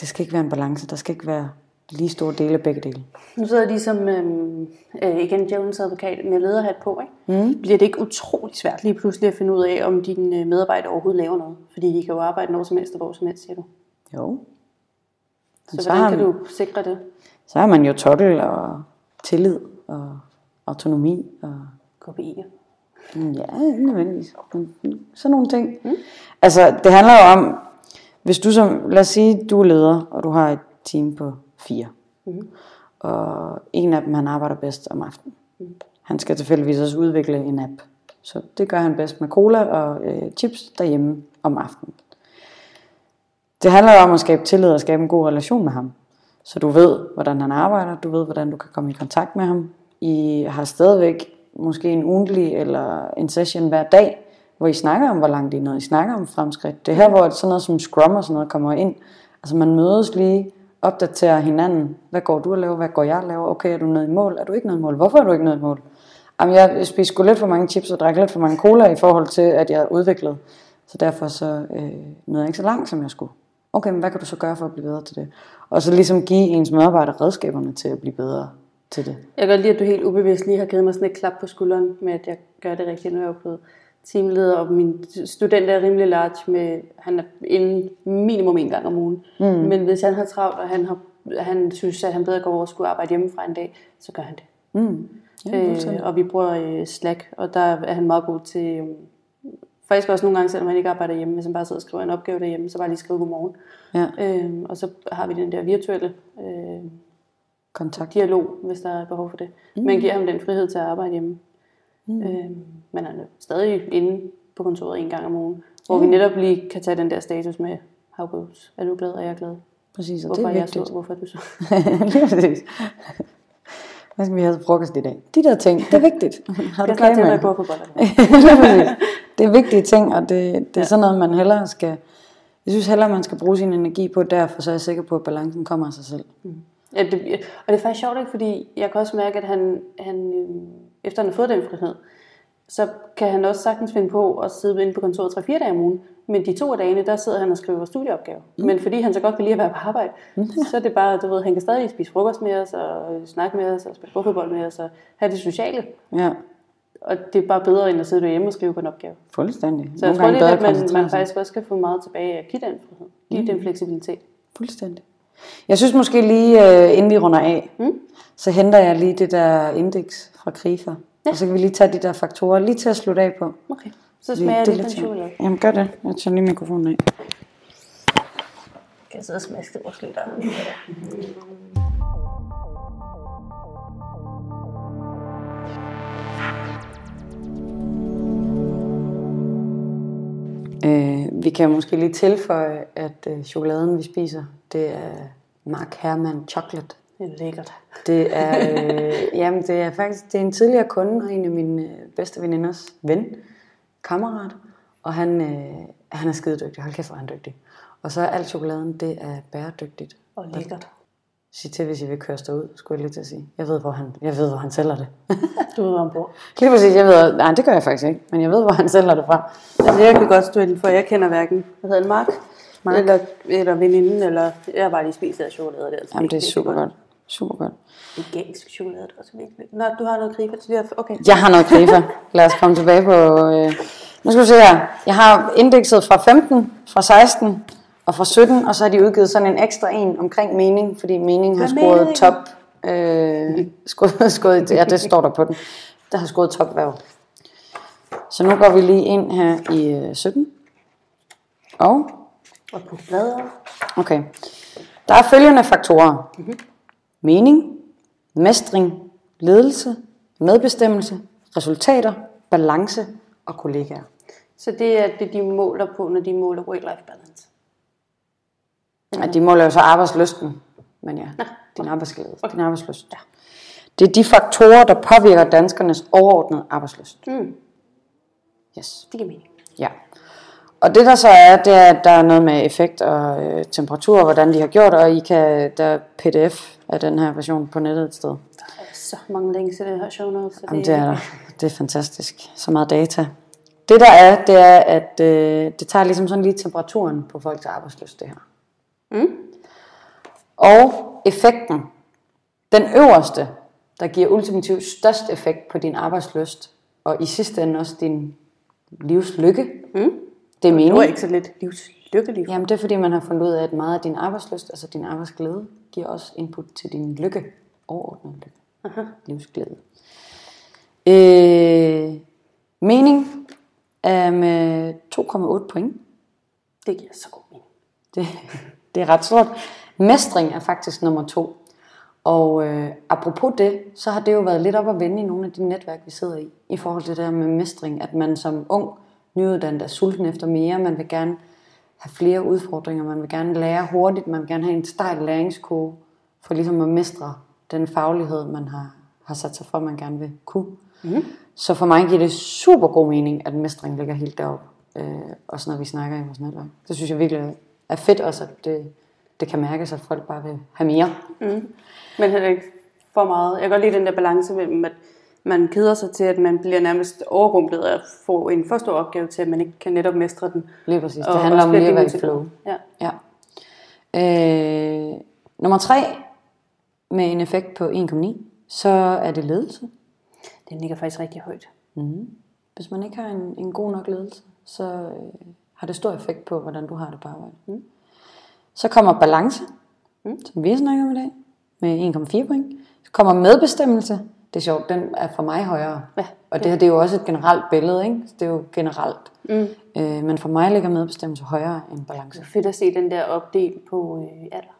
det skal ikke være en balance. Der skal ikke være lige store dele af begge dele. Nu sidder de som, øhm, øh, igen Jones advokat med lederhat på, ikke? Mm. Bliver det ikke utroligt svært lige pludselig at finde ud af, om dine øh, medarbejdere overhovedet laver noget? Fordi de kan jo arbejde når som helst og hvor som helst, siger du. Jo. Så, så hvordan kan man- du sikre det? Så har man jo tokkel og tillid og autonomi og KPI'er. Mm, Ja, ikke nødvendigvis. Sådan nogle ting. Mm. Altså, det handler jo om, hvis du som, lad os sige, du er leder, og du har et team på fire. Mm. Og en af dem, han arbejder bedst om aftenen. Mm. Han skal tilfældigvis også udvikle en app. Så det gør han bedst med cola og øh, chips derhjemme om aftenen. Det handler jo om at skabe tillid og skabe en god relation med ham. Så du ved, hvordan han arbejder, du ved, hvordan du kan komme i kontakt med ham. I har stadigvæk måske en ugentlig eller en session hver dag, hvor I snakker om, hvor langt I er nået. I snakker om fremskridt. Det er her, hvor sådan noget som Scrum og sådan noget kommer ind. Altså man mødes lige, opdaterer hinanden. Hvad går du at lave? Hvad går jeg at lave? Okay, er du nået i mål? Er du ikke nået i mål? Hvorfor er du ikke nået i mål? Jamen, jeg spiste sgu lidt for mange chips og drak lidt for mange cola i forhold til, at jeg er udviklet. Så derfor så øh, nåede jeg ikke så langt, som jeg skulle. Okay, men hvad kan du så gøre for at blive bedre til det? Og så ligesom give ens medarbejdere redskaberne til at blive bedre til det. Jeg kan godt lide, at du helt ubevidst lige har givet mig sådan et klap på skulderen med, at jeg gør det rigtigt, nu er jeg jo blevet teamleder, og min student er rimelig large med, han er inde minimum en gang om ugen. Mm. Men hvis han har travlt, og han, har, han synes, at han bedre går over og skulle arbejde hjemmefra en dag, så gør han det. Mm. Ja, Øh, og vi bruger øh, Slack, og der er han meget god til, øh, faktisk også nogle gange, selvom han ikke arbejder hjemme, hvis han bare sidder og skriver en opgave derhjemme, så bare lige skrive godmorgen. ja. Øh, og så har vi den der virtuelle øh, kontakt. dialog, hvis der er behov for det. Mm. Man giver ham den frihed til at arbejde hjemme. Mm. Øh, men han er stadig inde på kontoret en gang om ugen, hvor vi netop lige kan tage den der status med, how goes? Er du glad, og jeg er glad? Præcis, og Hvorfor det er er jeg så? vigtigt. Hvorfor er du så? Lige præcis. Hvad skal vi have til frokost i dag? De der ting, det er vigtigt. Har du Jeg kage med? gå på boller. Det er vigtige ting, og det, det er sådan noget, man hellere skal... Jeg synes hellere, man skal bruge sin energi på derfor, så er jeg sikker på, at balancen kommer af sig selv. Ja, det, og det er faktisk sjovt, ikke? fordi jeg kan også mærke, at han, han øh, efter han har fået den frihed, så kan han også sagtens finde på at sidde inde på kontoret 3-4 dage om ugen. Men de to af dagene, der sidder han og skriver studieopgaver. Mm. Men fordi han så godt kan lide at være på arbejde, mm. så er det bare, du ved, han kan stadig spise frokost med os, og snakke med os, og spille bordfodbold med os, og have det sociale. Ja, Og det er bare bedre, end at sidde derhjemme og skrive på en opgave. fuldstændig. Så jeg Nogle tror lidt, at man, man faktisk også kan få meget tilbage af at give den frihed. Give mm. den fleksibilitet. Fuldstændig. Jeg synes måske lige, øh, inden vi runder af, mm. så henter jeg lige det der indeks fra Krifa. Ja. Og så kan vi lige tage de der faktorer lige til at slutte af på. Okay. Så smager jeg det er lidt på en lidt- chokolade. Jamen gør det. Jeg tager lige mikrofonen af. Kan jeg sidde og smaske det måske Øh, vi kan måske lige tilføje, at øh, chokoladen, vi spiser, det er Mark Herman Chocolate. Det er lækkert. Det er, øh, jamen det er faktisk det er en tidligere kunde og en af mine øh, bedste veninders ven, kammerat. Og han, øh, han er skide dygtig. Hold kæft, hvor er han dygtig. Og så er alt chokoladen, det er bæredygtigt. Og lækkert. Sig til, hvis I vil køre ud, skulle jeg lige til at sige. Jeg ved, hvor han, jeg ved, hvor han sælger det. Du ved, hvor han bor. lige præcis, jeg ved, nej, det gør jeg faktisk ikke. Men jeg ved, hvor han sælger det fra. Altså, jeg kan godt stå inden for, jeg kender hverken, hvad hedder Mark? Mark. Eller, eller veninden, eller jeg har bare lige spist af chokolade. Det er, altså Jamen, det er super virkelig godt. Super godt. Vegansk chokolade, det er også virkelig. Nå, du har noget krifa til det. Okay. Jeg har noget krifa. Lad os komme tilbage på... Øh, nu skal vi se her. Jeg har indekset fra 15, fra 16 og fra 17, og så har de udgivet sådan en ekstra en omkring mening, fordi mening har scoret top. Øh, scoret, scoret, ja, det står der på den. Der har scoret topværv. Så nu går vi lige ind her i øh, 17. Og Og på bladet. Okay. Der er følgende faktorer. Mening, mestring, ledelse, medbestemmelse, resultater, balance og kollegaer. Så det er det, de måler på, når de måler work-life balance. Ja, de måler jo så arbejdslysten, men ja, din arbejdsglæde, din arbejdslyst. Ja. Det er de faktorer, der påvirker danskernes overordnede arbejdslyst. Mm, Yes. det giver mening. Ja. Og det der så er, det er, at der er noget med effekt og øh, temperatur, og hvordan de har gjort, og I kan, der er pdf af den her version på nettet et sted. Der er så mange links til det her show notes. Jamen, det er der. Det er fantastisk. Så meget data. Det der er, det er, at øh, det tager ligesom sådan lige temperaturen på folks arbejdsløst, det her. Mm. Og effekten, den øverste, der giver ultimativt størst effekt på din arbejdsløst, og i sidste ende også din livslykke, Mm. det er Det var meningen. ikke så lidt livslykkelig. Jamen det er fordi, man har fundet ud af, at meget af din arbejdsløst, altså din arbejdsglæde, giver også input til din lykke, overordnet lykke, Aha. livsglæde. Øh, mening er med 2,8 point. Det giver så god mening. Det, det er ret stort. Mestring er faktisk nummer to. Og øh, apropos det, så har det jo været lidt op at vende i nogle af de netværk, vi sidder i, i forhold til det der med mestring, at man som ung nyuddannet er sulten efter mere, man vil gerne have flere udfordringer, man vil gerne lære hurtigt, man vil gerne have en stejl læringskurve, for ligesom at mestre den faglighed, man har, har sat sig for, man gerne vil kunne. Mm. Så for mig giver det super god mening, at mestring ligger helt deroppe, øh, også når vi snakker i vores netværk. Det synes jeg virkelig er fedt også, at det, det kan mærkes, at folk bare vil have mere. Mm. Men heller ikke for meget. Jeg kan godt lide den der balance mellem, at man keder sig til, at man bliver nærmest overrumplet af at få en for stor opgave til, at man ikke kan netop mestre den. Lige præcis. Det Og handler også om lige at være i flow. Ja. Ja. Øh, nummer tre, med en effekt på 1,9, så er det ledelse. Den ligger faktisk rigtig højt. Mm. Hvis man ikke har en, en god nok ledelse, så øh, har det stor effekt på, hvordan du har det på arbejde. Mm. Så kommer balance, mm. som vi har snakket om i dag, med 1,4 point. Så kommer medbestemmelse. Det er sjovt, den er for mig højere. Ja, Og det her det er jo også et generelt billede, ikke? Så det er jo generelt. Mm. Øh, men for mig ligger medbestemmelse højere end balance. Det er fedt at se den der opdel på øh, alder.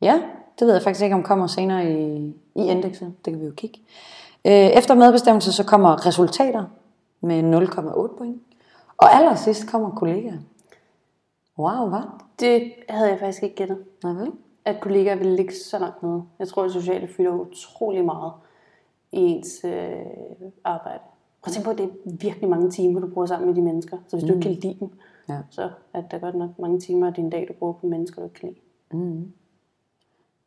Ja, det ved jeg faktisk ikke, om kommer senere i, i indekset. Det kan vi jo kigge. Øh, efter medbestemmelse, så kommer resultater med 0,8 point. Og allersidst kommer kollegaer. Wow, hvad? Det havde jeg faktisk ikke gættet. Nej, vel? At kollegaer ville ligge så langt nede. Jeg tror, at sociale fylder utrolig meget i ens øh, arbejde. Prøv at tænke på, at det er virkelig mange timer, du bruger sammen med de mennesker. Så hvis mm. du ikke kan lide dem, Ja. så er der godt nok mange timer af din dag, du bruger på mennesker, du ikke kan lide.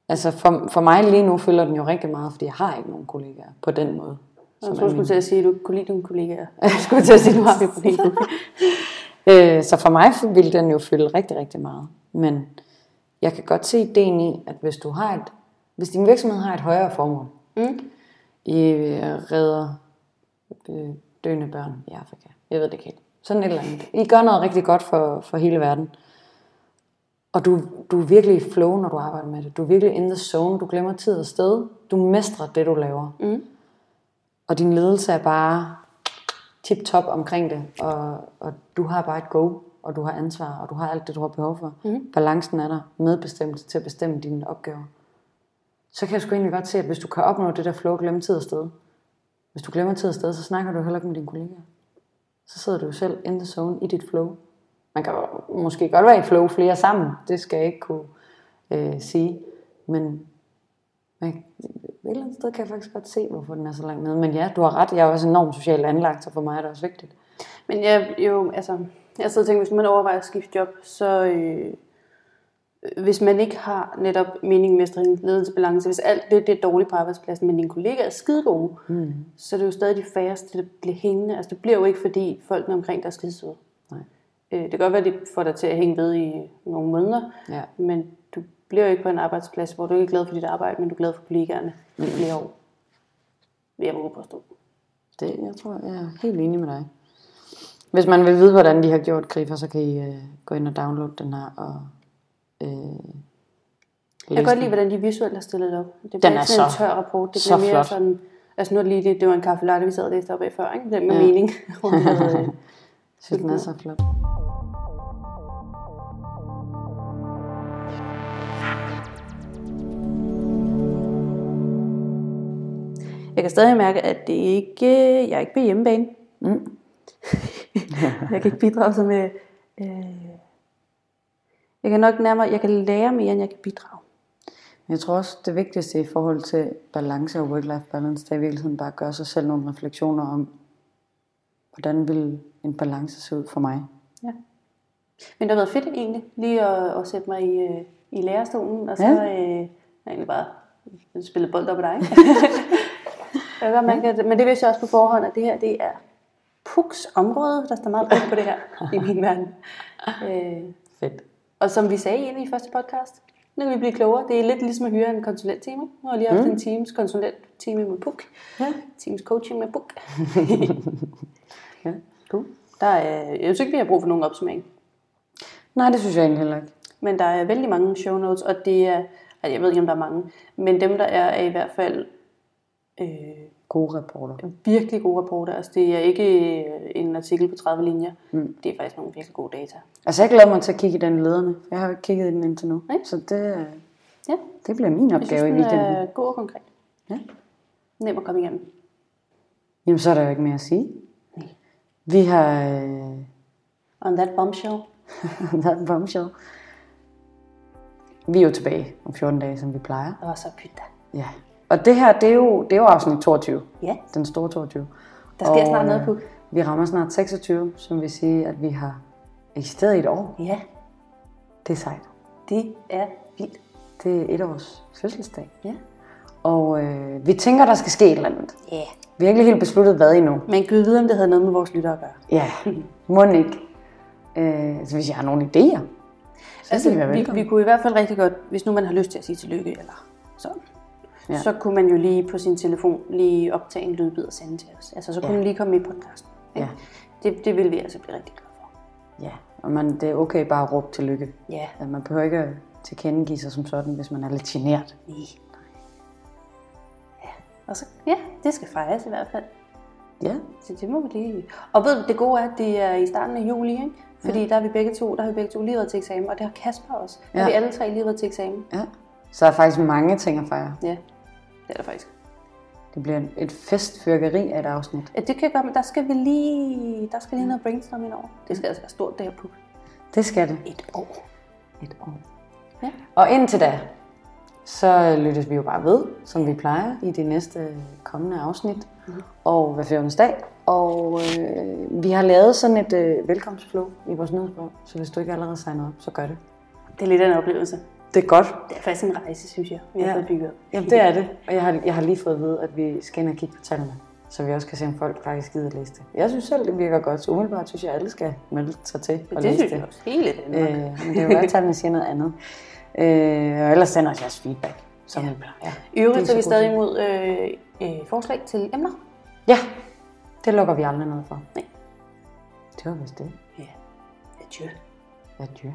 Altså for, for mig lige nu fylder den jo rigtig meget, fordi jeg har ikke nogen kollegaer på den måde. Jeg tror, du skulle til at sige, at du ikke kunne lide dine kollegaer. Jeg skulle til at sige, nu har vi øh, så for mig vil den jo fylde rigtig, rigtig meget. Men jeg kan godt se ideen i, at hvis du har et, hvis din virksomhed har et højere formål, Mm. I øh, redder øh, døende børn i Afrika. Jeg ved det ikke helt. Sådan et eller andet. I gør noget rigtig godt for, for hele verden. Og du, du er virkelig i flow, når du arbejder med det. Du er virkelig in the zone. Du glemmer tid og sted. Du mestrer det, du laver. Mm. Og din ledelse er bare tip-top omkring det. Og, og du har bare et go. Og du har ansvar. Og du har alt det, du har behov for. Mm. Balancen er der. Medbestemmelse til at bestemme dine opgaver så kan jeg sgu egentlig godt se, at hvis du kan opnå det der flow, glemme tid og sted. Hvis du glemmer tid og sted, så snakker du heller ikke med dine kollegaer. Så sidder du jo selv in the zone i dit flow. Man kan måske godt være i flow flere sammen, det skal jeg ikke kunne øh, sige. Men man, et eller andet sted kan jeg faktisk godt se, hvorfor den er så langt nede. Men ja, du har ret, jeg er også enormt socialt anlagt, så for mig er det også vigtigt. Men jeg, jo, altså, jeg sidder og tænker, hvis man overvejer at skifte job, så øh, hvis man ikke har netop mening, mestring, ledelse, balance, hvis alt det, det er dårligt på arbejdspladsen, men dine kollegaer er skide gode, mm. så er det jo stadig de færreste, der bliver hængende. Altså det bliver jo ikke, fordi folkene omkring dig er skide søde. Nej. Øh, det kan godt være, at det får dig til at hænge ved i nogle måneder, Ja. men bliver jo ikke på en arbejdsplads, hvor du ikke er glad for dit arbejde, men du er glad for kollegaerne i flere år. Vil jeg våge påstå. Det, jeg tror, jeg er helt enig med dig. Hvis man vil vide, hvordan de har gjort Grifer, så kan I øh, gå ind og downloade den her og øh, Jeg kan godt lide, hvordan de visuelt har stillet det op. Det bliver Den er sådan en så- tør rapport. Det bliver mere flot. sådan... Altså nu er det lige det, det var en kaffe latte, vi sad og læste op af før, ikke? Den med Ja. mening. Øh, den er så flot. Jeg kan stadig mærke, at det ikke, jeg er ikke på hjemmebane. Mm. jeg kan ikke bidrage så med... Øh, jeg kan nok nærmere, jeg kan lære mere, end jeg kan bidrage. Jeg tror også, det vigtigste i forhold til balance og work-life balance, det er i virkeligheden bare at gøre sig selv nogle refleksioner om, hvordan vil en balance se ud for mig. Ja. Men det har været fedt egentlig, lige at, at sætte mig i, øh, i lærerstolen, og så Ja. øh, egentlig bare spillet bold op af dig. kan godt mærke, at, men det vidste jeg også på forhånd, at det her, det er Puks område, der står meget rundt på det her i min verden. Øh, Fedt. og som vi sagde inde i første podcast, Nu kan vi blive klogere. Det er lidt ligesom at hyre en konsulentteam. ikke? Nu har jeg lige haft Mm. en Teams konsulentteam med Puk. Ja. Teams coaching med Puk. ja. cool. Der er, jeg synes ikke, vi har brug for nogen opsummering. Nej, det synes jeg egentlig heller ikke. Men der er vældig mange show notes, og det er, altså jeg ved ikke, om der er mange, men dem, der er, er i hvert fald øh, Gode rapporter. virkelig gode rapporter. Altså, det er ikke øh, en artikel på 30 linjer. Mm. Det er faktisk nogle virkelig gode data. Altså, jeg glæder mig til at kigge i den lederne. Jeg har jo ikke kigget i den indtil nu. Nej. Så det, øh, Ja, det bliver min opgave synes, i den weekenden. er god og konkret. Ja. Nem at komme igennem. Jamen, så er der jo ikke mere at sige. Nej. Vi har øh, On that bombshell. været en bombshell. Vi er jo tilbage om 14 dage, som vi plejer. Og så pyt da. Ja. Og det her, det er jo, det er jo afsnit 22. Ja, Den store 22. der sker snart øh, noget på. Vi rammer snart 26, som vil sige, at vi har eksisteret i et år. Ja, Det er sejt. det er vildt. Det er et års fødselsdag. Ja. Og øh, vi tænker, der skal ske et eller andet. Ja. Vi har ikke helt besluttet, hvad endnu. Men gud vide, om det havde noget med vores lyttere at gøre. Ja, må ikke. Øh, altså, hvis jeg har nogle idéer, så altså, vi, vi kunne i hvert fald rigtig godt, hvis nu man har lyst til at sige tillykke, eller sådan, Ja. så kunne man jo lige på sin telefon lige optage en lydbid og sende til os. Altså, så kunne Ja. man lige komme med i podcasten. ikke? Ja. Det, det vil vi altså blive rigtig glade for. Ja, og man, det er okay bare at råbe tillykke. Ja, Altså, man behøver ikke at tilkendegive sig som sådan, hvis man er lidt genert. nej. Ja, og så, ja, det skal fejres i hvert fald. Ja, Så det må vi lige... Og ved du, det gode er, at det er i starten af juli, ikke? Fordi ja. der, er vi begge to, der har vi begge to lige været til eksamen, og det har Kasper også. Der Ja. har vi alle tre lige været til eksamen. ja. Så er faktisk mange ting at fejre. Ja, det er der faktisk. Det bliver et festfyrkeri af et afsnit. Ja, det kan godt, men der skal vi lige, der skal lige noget brainstorming over. Det skal altså være stort der på Det skal det. et år. Et år. Ja. Og indtil da, så lyttes vi jo bare ved, som vi plejer, i de næste kommende afsnit. Mm. Og hver 14. dag. Og øh, vi har lavet sådan et øh, velkomstflow i vores nyhedsbrev, så hvis du ikke allerede signer op, så gør det. Det er lidt af en oplevelse. Det er godt. Det er faktisk en rejse, synes jeg, vi har Ja. fået bygget. Jamen, det er det. Og jeg har, jeg har lige fået at vide, at vi skal ind og kigge på tallene, så vi også kan se, om folk faktisk gider læse det. Jeg synes selv, det virker godt. Så umiddelbart synes jeg, at alle skal melde sig til og det læse synes det. jeg også. Hele nok. Øh, men det er jo godt, at tallene siger noget andet. Øh, og ellers sender os jeres feedback, som Ja. plejer. Ja. I øvrigt så er vi stadig godt. imod øh, øh, forslag til emner. Ja, det lukker vi aldrig noget for. Nej. Det var vist det. Ja. Adieu. Adieu.